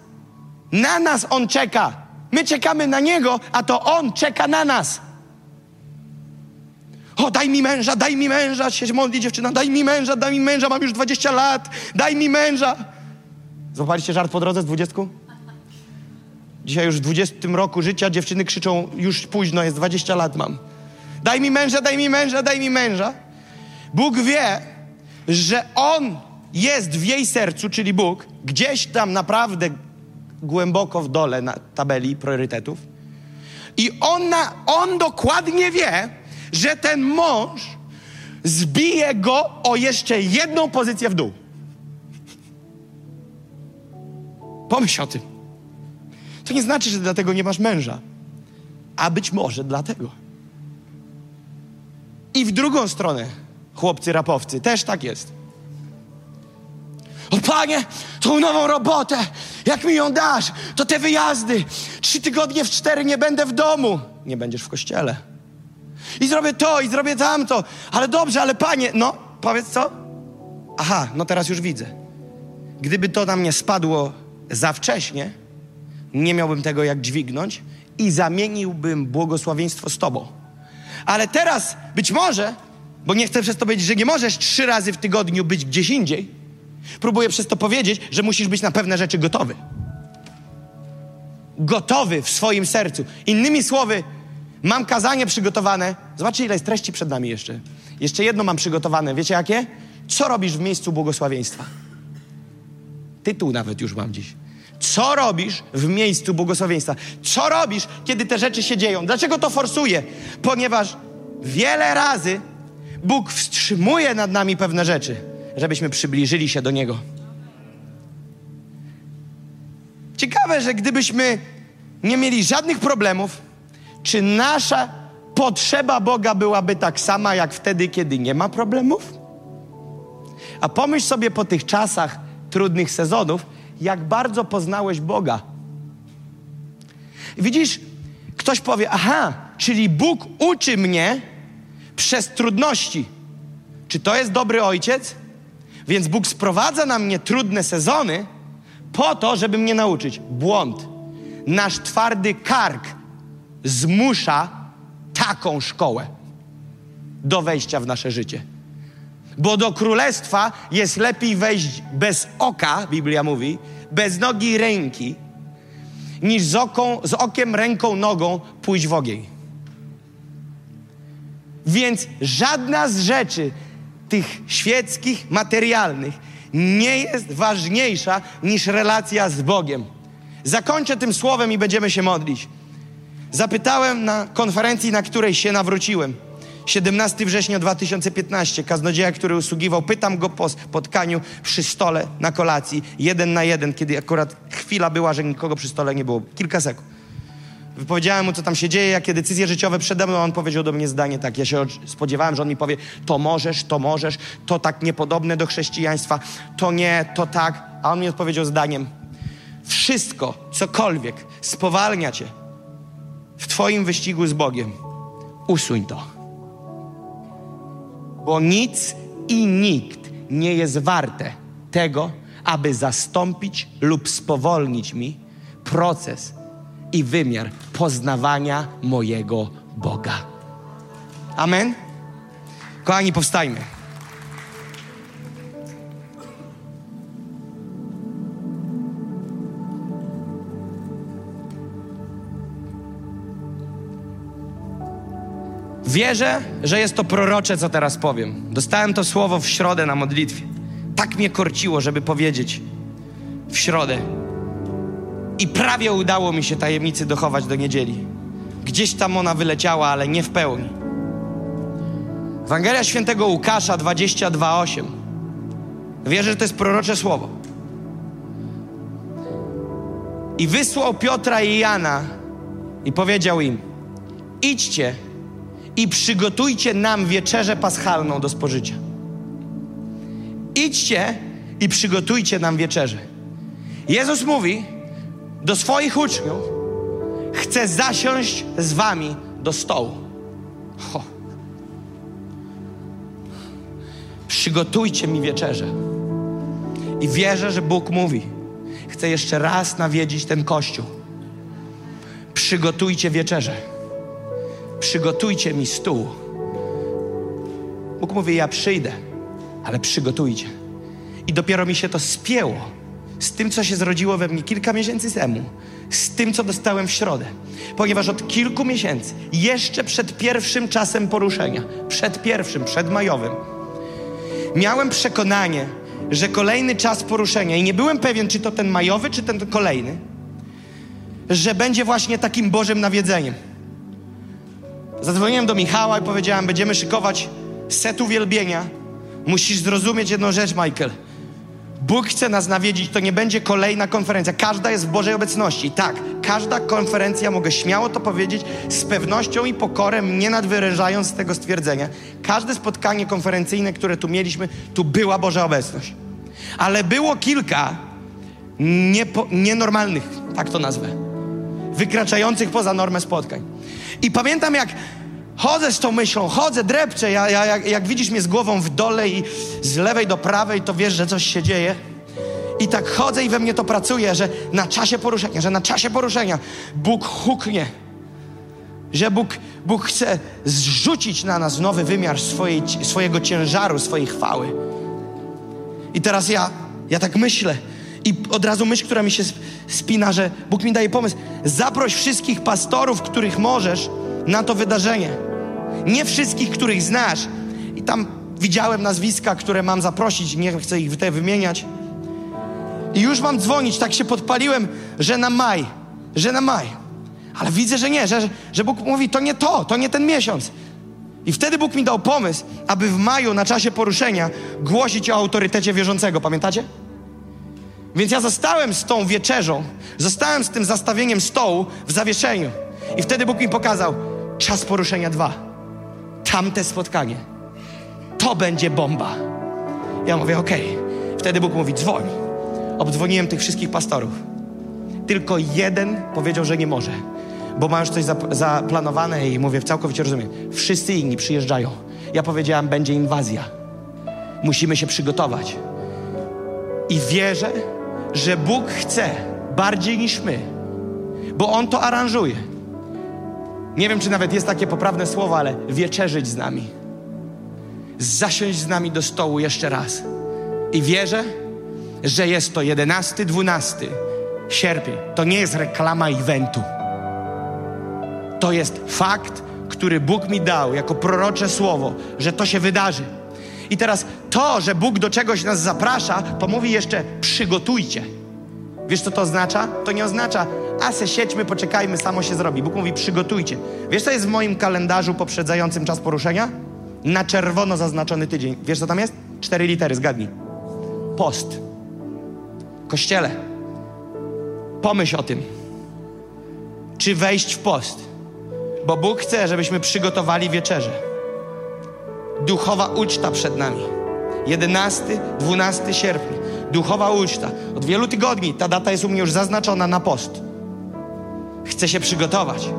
Speaker 2: Na nas On czeka. My czekamy na Niego, a to On czeka na nas. O, daj mi męża, daj mi męża, się modli dziewczyna, daj mi męża, daj mi męża, mam już 20 lat, daj mi męża. Złapaliście żart po drodze z 20? Dzisiaj już w 20 roku życia dziewczyny krzyczą, już późno jest, 20 lat mam. Daj mi męża, daj mi męża, daj mi męża. Bóg wie, że On jest w jej sercu, czyli Bóg, gdzieś tam naprawdę głęboko w dole na tabeli priorytetów. I ona, on dokładnie wie, że ten mąż zbije go o jeszcze jedną pozycję w dół. Pomyśl o tym. To nie znaczy, że dlatego nie masz męża, a być może dlatego. I w drugą stronę, chłopcy rapowcy, też tak jest. O panie, tą nową robotę, jak mi ją dasz, to te wyjazdy, trzy tygodnie w cztery nie będę w domu. Nie będziesz w kościele. I zrobię to, i zrobię tamto. Ale dobrze, ale panie, no, powiedz co? Aha, no teraz już widzę. Gdyby to na mnie spadło za wcześnie, nie miałbym tego jak dźwignąć i zamieniłbym błogosławieństwo z tobą. Ale teraz być może, bo nie chcę przez to powiedzieć, że nie możesz trzy razy w tygodniu być gdzieś indziej, próbuję przez to powiedzieć, że musisz być na pewne rzeczy gotowy. Gotowy w swoim sercu. Innymi słowy, mam kazanie przygotowane. Zobaczcie, ile jest treści przed nami jeszcze. Jeszcze jedno mam przygotowane. Wiecie jakie? Co robisz w miejscu błogosławieństwa? Tytuł nawet już mam dziś. Co robisz w miejscu błogosławieństwa? Co robisz, kiedy te rzeczy się dzieją? Dlaczego to forsuje? Ponieważ wiele razy Bóg wstrzymuje nad nami pewne rzeczy, żebyśmy przybliżyli się do Niego. Ciekawe, że gdybyśmy nie mieli żadnych problemów, czy nasza potrzeba Boga byłaby tak sama jak wtedy, kiedy nie ma problemów? A pomyśl sobie po tych czasach trudnych sezonów, jak bardzo poznałeś Boga. Widzisz, ktoś powie: Aha, czyli Bóg uczy mnie przez trudności. Czy to jest dobry ojciec? Więc Bóg sprowadza na mnie trudne sezony po to, żeby mnie nauczyć. Błąd. Nasz twardy kark zmusza taką szkołę do wejścia w nasze życie. Bo do królestwa jest lepiej wejść bez oka, Biblia mówi, bez nogi i ręki, niż z, oką, z okiem, ręką, nogą pójść w ogień. Więc żadna z rzeczy tych świeckich, materialnych nie jest ważniejsza niż relacja z Bogiem. Zakończę tym słowem i będziemy się modlić. Zapytałem na konferencji, na której się nawróciłem. 17 września 2015, kaznodzieja, który usługiwał, pytam go po spotkaniu przy stole na kolacji, jeden na jeden, kiedy akurat chwila była, że nikogo przy stole nie było, kilka sekund. Wypowiedziałem mu, co tam się dzieje, jakie decyzje życiowe przede mną, on powiedział do mnie zdanie tak. Ja się spodziewałem, że on mi powie, to możesz, to możesz, to tak niepodobne do chrześcijaństwa, to nie, to tak. A on mi odpowiedział zdaniem, wszystko, cokolwiek spowalnia cię – w Twoim wyścigu z Bogiem, usuń to. bo nic i nikt nie jest warte tego, aby zastąpić lub spowolnić mi proces i wymiar poznawania mojego Boga. Amen? Kochani, powstajmy. Wierzę, że jest to prorocze, co teraz powiem. Dostałem to słowo w środę na modlitwie. Tak mnie korciło, żeby powiedzieć w środę. I prawie udało mi się tajemnicy dochować do niedzieli. Gdzieś tam ona wyleciała, ale nie w pełni. Ewangelia świętego Łukasza 22:8. Wierzę, że to jest prorocze słowo. I wysłał Piotra i Jana i powiedział im: Idźcie i przygotujcie nam wieczerzę paschalną do spożycia. Idźcie i przygotujcie nam wieczerzę. Jezus mówi do swoich uczniów: Chcę zasiąść z wami do stołu. Ho. Przygotujcie mi wieczerzę. I wierzę, że Bóg mówi: Chcę jeszcze raz nawiedzić ten kościół. Przygotujcie wieczerzę przygotujcie mi stół. Bóg mówi, ja przyjdę, ale przygotujcie. I dopiero mi się to spięło z tym, co się zrodziło we mnie kilka miesięcy temu, z tym, co dostałem w środę. Ponieważ od kilku miesięcy, jeszcze przed pierwszym czasem poruszenia, przed pierwszym, przed majowym, miałem przekonanie, że kolejny czas poruszenia, i nie byłem pewien, czy to ten majowy, czy ten kolejny, że będzie właśnie takim Bożym nawiedzeniem. Zadzwoniłem do Michała i powiedziałem, będziemy szykować set uwielbienia. Musisz zrozumieć jedną rzecz, Michael. Bóg chce nas nawiedzić, to nie będzie kolejna konferencja. Każda jest w Bożej obecności. Tak, każda konferencja, mogę śmiało to powiedzieć, z pewnością i pokorem, nie nadwyrężając tego stwierdzenia. Każde spotkanie konferencyjne, które tu mieliśmy, tu była Boża obecność. Ale było kilka niepo, nienormalnych, tak to nazwę, wykraczających poza normę spotkań. I pamiętam, jak chodzę z tą myślą, chodzę, drepczę, ja, ja, jak, jak widzisz mnie z głową w dole i z lewej do prawej, to wiesz, że coś się dzieje. I tak chodzę i we mnie to pracuje, że na czasie poruszenia, że na czasie poruszenia Bóg huknie, że Bóg, Bóg chce zrzucić na nas nowy wymiar swojej, swojego ciężaru, swojej chwały. I teraz ja, ja tak myślę, i od razu myśl, która mi się spina, że Bóg mi daje pomysł. Zaproś wszystkich pastorów, których możesz, na to wydarzenie. Nie wszystkich, których znasz. I tam widziałem nazwiska, które mam zaprosić, nie chcę ich tutaj wymieniać. I już mam dzwonić, tak się podpaliłem, że na maj, że na maj. Ale widzę, że nie, że, że Bóg mówi, to nie to, to nie ten miesiąc. I wtedy Bóg mi dał pomysł, aby w maju na czasie poruszenia głosić o autorytecie wierzącego. Pamiętacie? Więc ja zostałem z tą wieczerzą, zostałem z tym zastawieniem stołu w zawieszeniu. I wtedy Bóg mi pokazał czas poruszenia dwa. Tamte spotkanie. To będzie bomba. Ja mówię, okej. Okay. Wtedy Bóg mówi, dzwoń. Obdzwoniłem tych wszystkich pastorów. Tylko jeden powiedział, że nie może, bo ma już coś zaplanowane i mówię, całkowicie rozumiem. Wszyscy inni przyjeżdżają. Ja powiedziałam, będzie inwazja. Musimy się przygotować. I wierzę, że Bóg chce bardziej niż my, bo On to aranżuje. Nie wiem, czy nawet jest takie poprawne słowo, ale wieczerzyć z nami. Zasiąść z nami do stołu jeszcze raz. I wierzę, że jest to 11-12 sierpień. To nie jest reklama eventu. To jest fakt, który Bóg mi dał jako prorocze słowo, że to się wydarzy. I teraz to, że Bóg do czegoś nas zaprasza, to mówi jeszcze przygotujcie. Wiesz, co to oznacza? To nie oznacza, a se siedźmy, poczekajmy, samo się zrobi. Bóg mówi, przygotujcie. Wiesz, co jest w moim kalendarzu poprzedzającym czas poruszenia? Na czerwono zaznaczony tydzień. Wiesz, co tam jest? Cztery litery, zgadnij. Post. Kościele, pomyśl o tym. Czy wejść w post? Bo Bóg chce, żebyśmy przygotowali wieczerzę duchowa uczta przed nami. 11, 12 sierpnia. Duchowa uczta. Od wielu tygodni ta data jest u mnie już zaznaczona na post. Chcę się przygotować.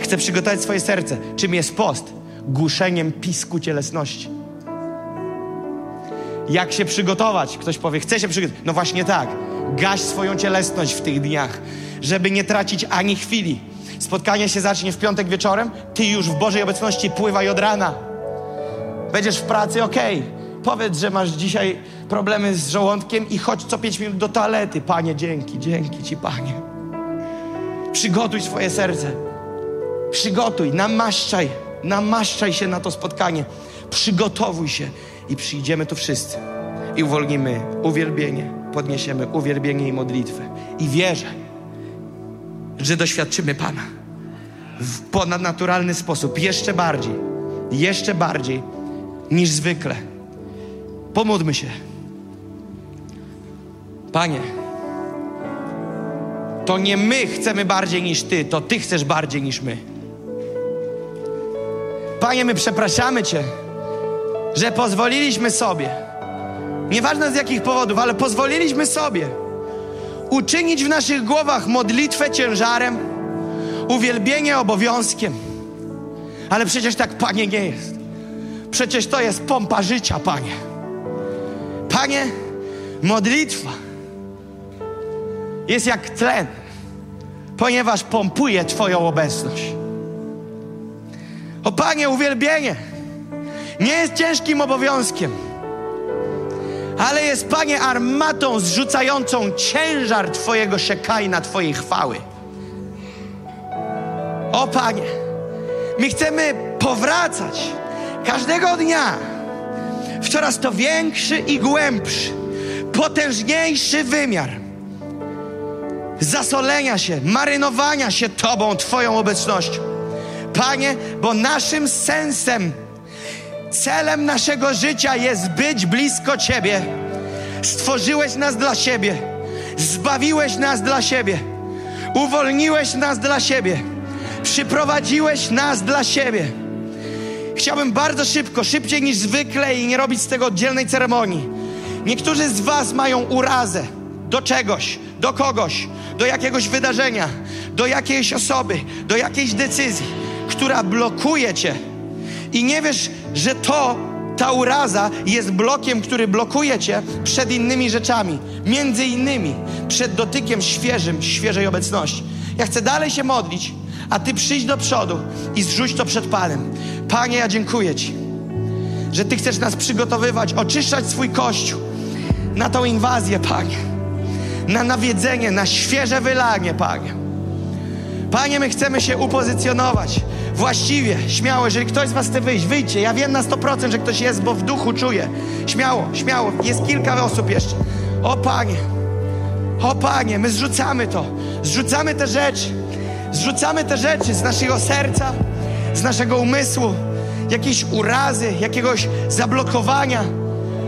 Speaker 2: Chcę przygotować swoje serce. Czym jest post? Głuszeniem pisku cielesności. Jak się przygotować? Ktoś powie, chce się przygotować. No właśnie tak. Gaś swoją cielesność w tych dniach, żeby nie tracić ani chwili. Spotkanie się zacznie w piątek wieczorem, ty już w Bożej obecności pływaj od rana. Będziesz w pracy, okej. Okay. Powiedz, że masz dzisiaj problemy z żołądkiem i chodź co pięć minut do toalety. Panie, dzięki, dzięki Ci, Panie. Przygotuj swoje serce. Przygotuj, namaszczaj, namaszczaj się na to spotkanie. Przygotowuj się i przyjdziemy tu wszyscy i uwolnimy uwielbienie, podniesiemy uwielbienie i modlitwę. I wierzę, że doświadczymy Pana w ponadnaturalny sposób, jeszcze bardziej, jeszcze bardziej niż zwykle. Pomódlmy się. Panie, to nie my chcemy bardziej niż Ty, to Ty chcesz bardziej niż my. Panie, my przepraszamy Cię, że pozwoliliśmy sobie, nieważne z jakich powodów, ale pozwoliliśmy sobie uczynić w naszych głowach modlitwę ciężarem, uwielbienie obowiązkiem. Ale przecież tak, Panie, nie jest. Przecież to jest pompa życia, Panie. Panie, modlitwa jest jak tlen, ponieważ pompuje Twoją obecność. O Panie, uwielbienie nie jest ciężkim obowiązkiem, ale jest, Panie, armatą zrzucającą ciężar Twojego szekajna, Twojej chwały. O Panie, my chcemy powracać każdego dnia w coraz to większy i głębszy, potężniejszy wymiar zasolenia się, marynowania się Tobą, Twoją obecnością. Panie, bo naszym sensem, celem naszego życia jest być blisko Ciebie. Stworzyłeś nas dla siebie, zbawiłeś nas dla siebie, uwolniłeś nas dla siebie, przyprowadziłeś nas dla siebie. Chciałbym bardzo szybko, szybciej niż zwykle i nie robić z tego oddzielnej ceremonii. Niektórzy z Was mają urazę do czegoś, do kogoś, do jakiegoś wydarzenia, do jakiejś osoby, do jakiejś decyzji, która blokuje Cię. I nie wiesz, że to, ta uraza jest blokiem, który blokuje Cię przed innymi rzeczami, między innymi przed dotykiem świeżym, świeżej obecności. Ja chcę dalej się modlić, a Ty przyjdź do przodu i zrzuć to przed Panem. Panie, ja dziękuję Ci, że Ty chcesz nas przygotowywać, oczyszczać swój Kościół na tą inwazję, Panie. Na nawiedzenie, na świeże wylanie, Panie. Panie, my chcemy się upozycjonować właściwie, śmiało. Jeżeli ktoś z Was chce wyjść, wyjdźcie. Ja wiem na 100%, że ktoś jest, bo w duchu czuję. Śmiało, śmiało. Jest kilka osób jeszcze. O Panie, o Panie, my zrzucamy to. Zrzucamy te rzeczy. Zrzucamy te rzeczy z naszego serca, z naszego umysłu, jakiejś urazy, jakiegoś zablokowania,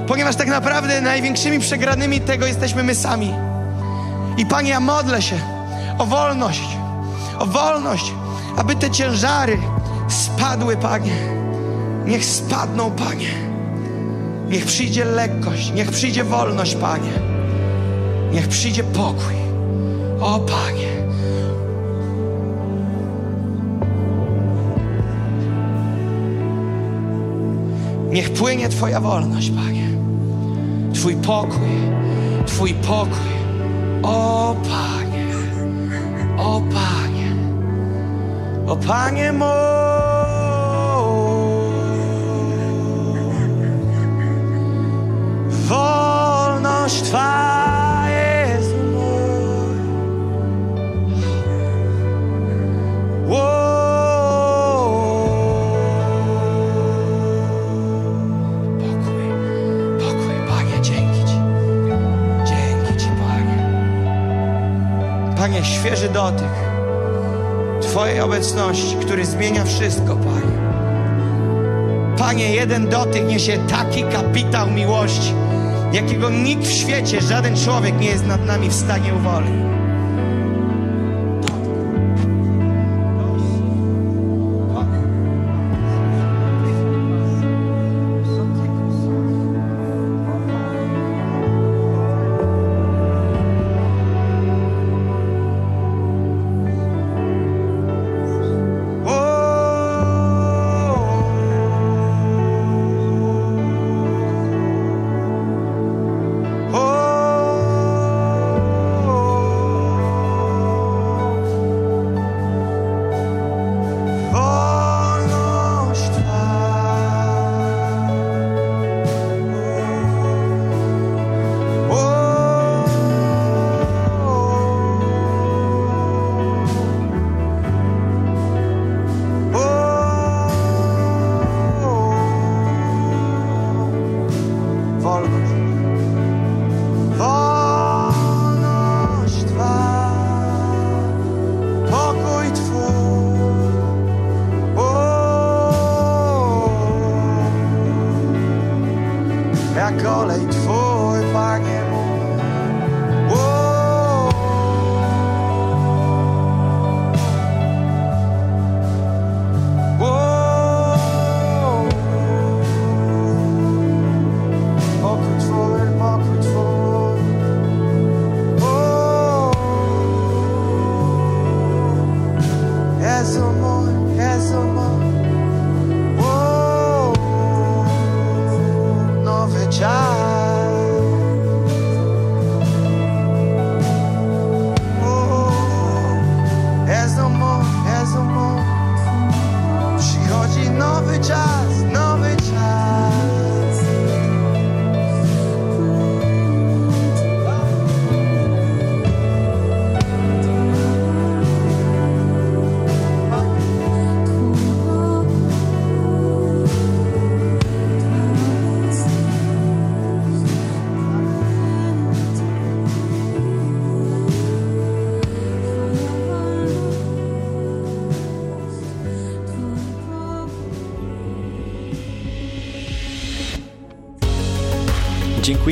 Speaker 2: ponieważ tak naprawdę największymi przegranymi tego jesteśmy my sami. I Panie, ja modlę się o wolność, o wolność, aby te ciężary spadły, Panie. Niech spadną, Panie. Niech przyjdzie lekkość, niech przyjdzie wolność, Panie. Niech przyjdzie pokój. O, Panie. Niech płynie Twoja wolność, Panie. Twój pokój, Twój pokój. O Panie, o Panie mój. Wolność Twa jest mój. Panie. Panie, świeży dotyk Twojej obecności, który zmienia wszystko, Panie. Panie, jeden dotyk niesie taki kapitał miłości, jakiego nikt w świecie, żaden człowiek nie jest nad nami w stanie uwolnić.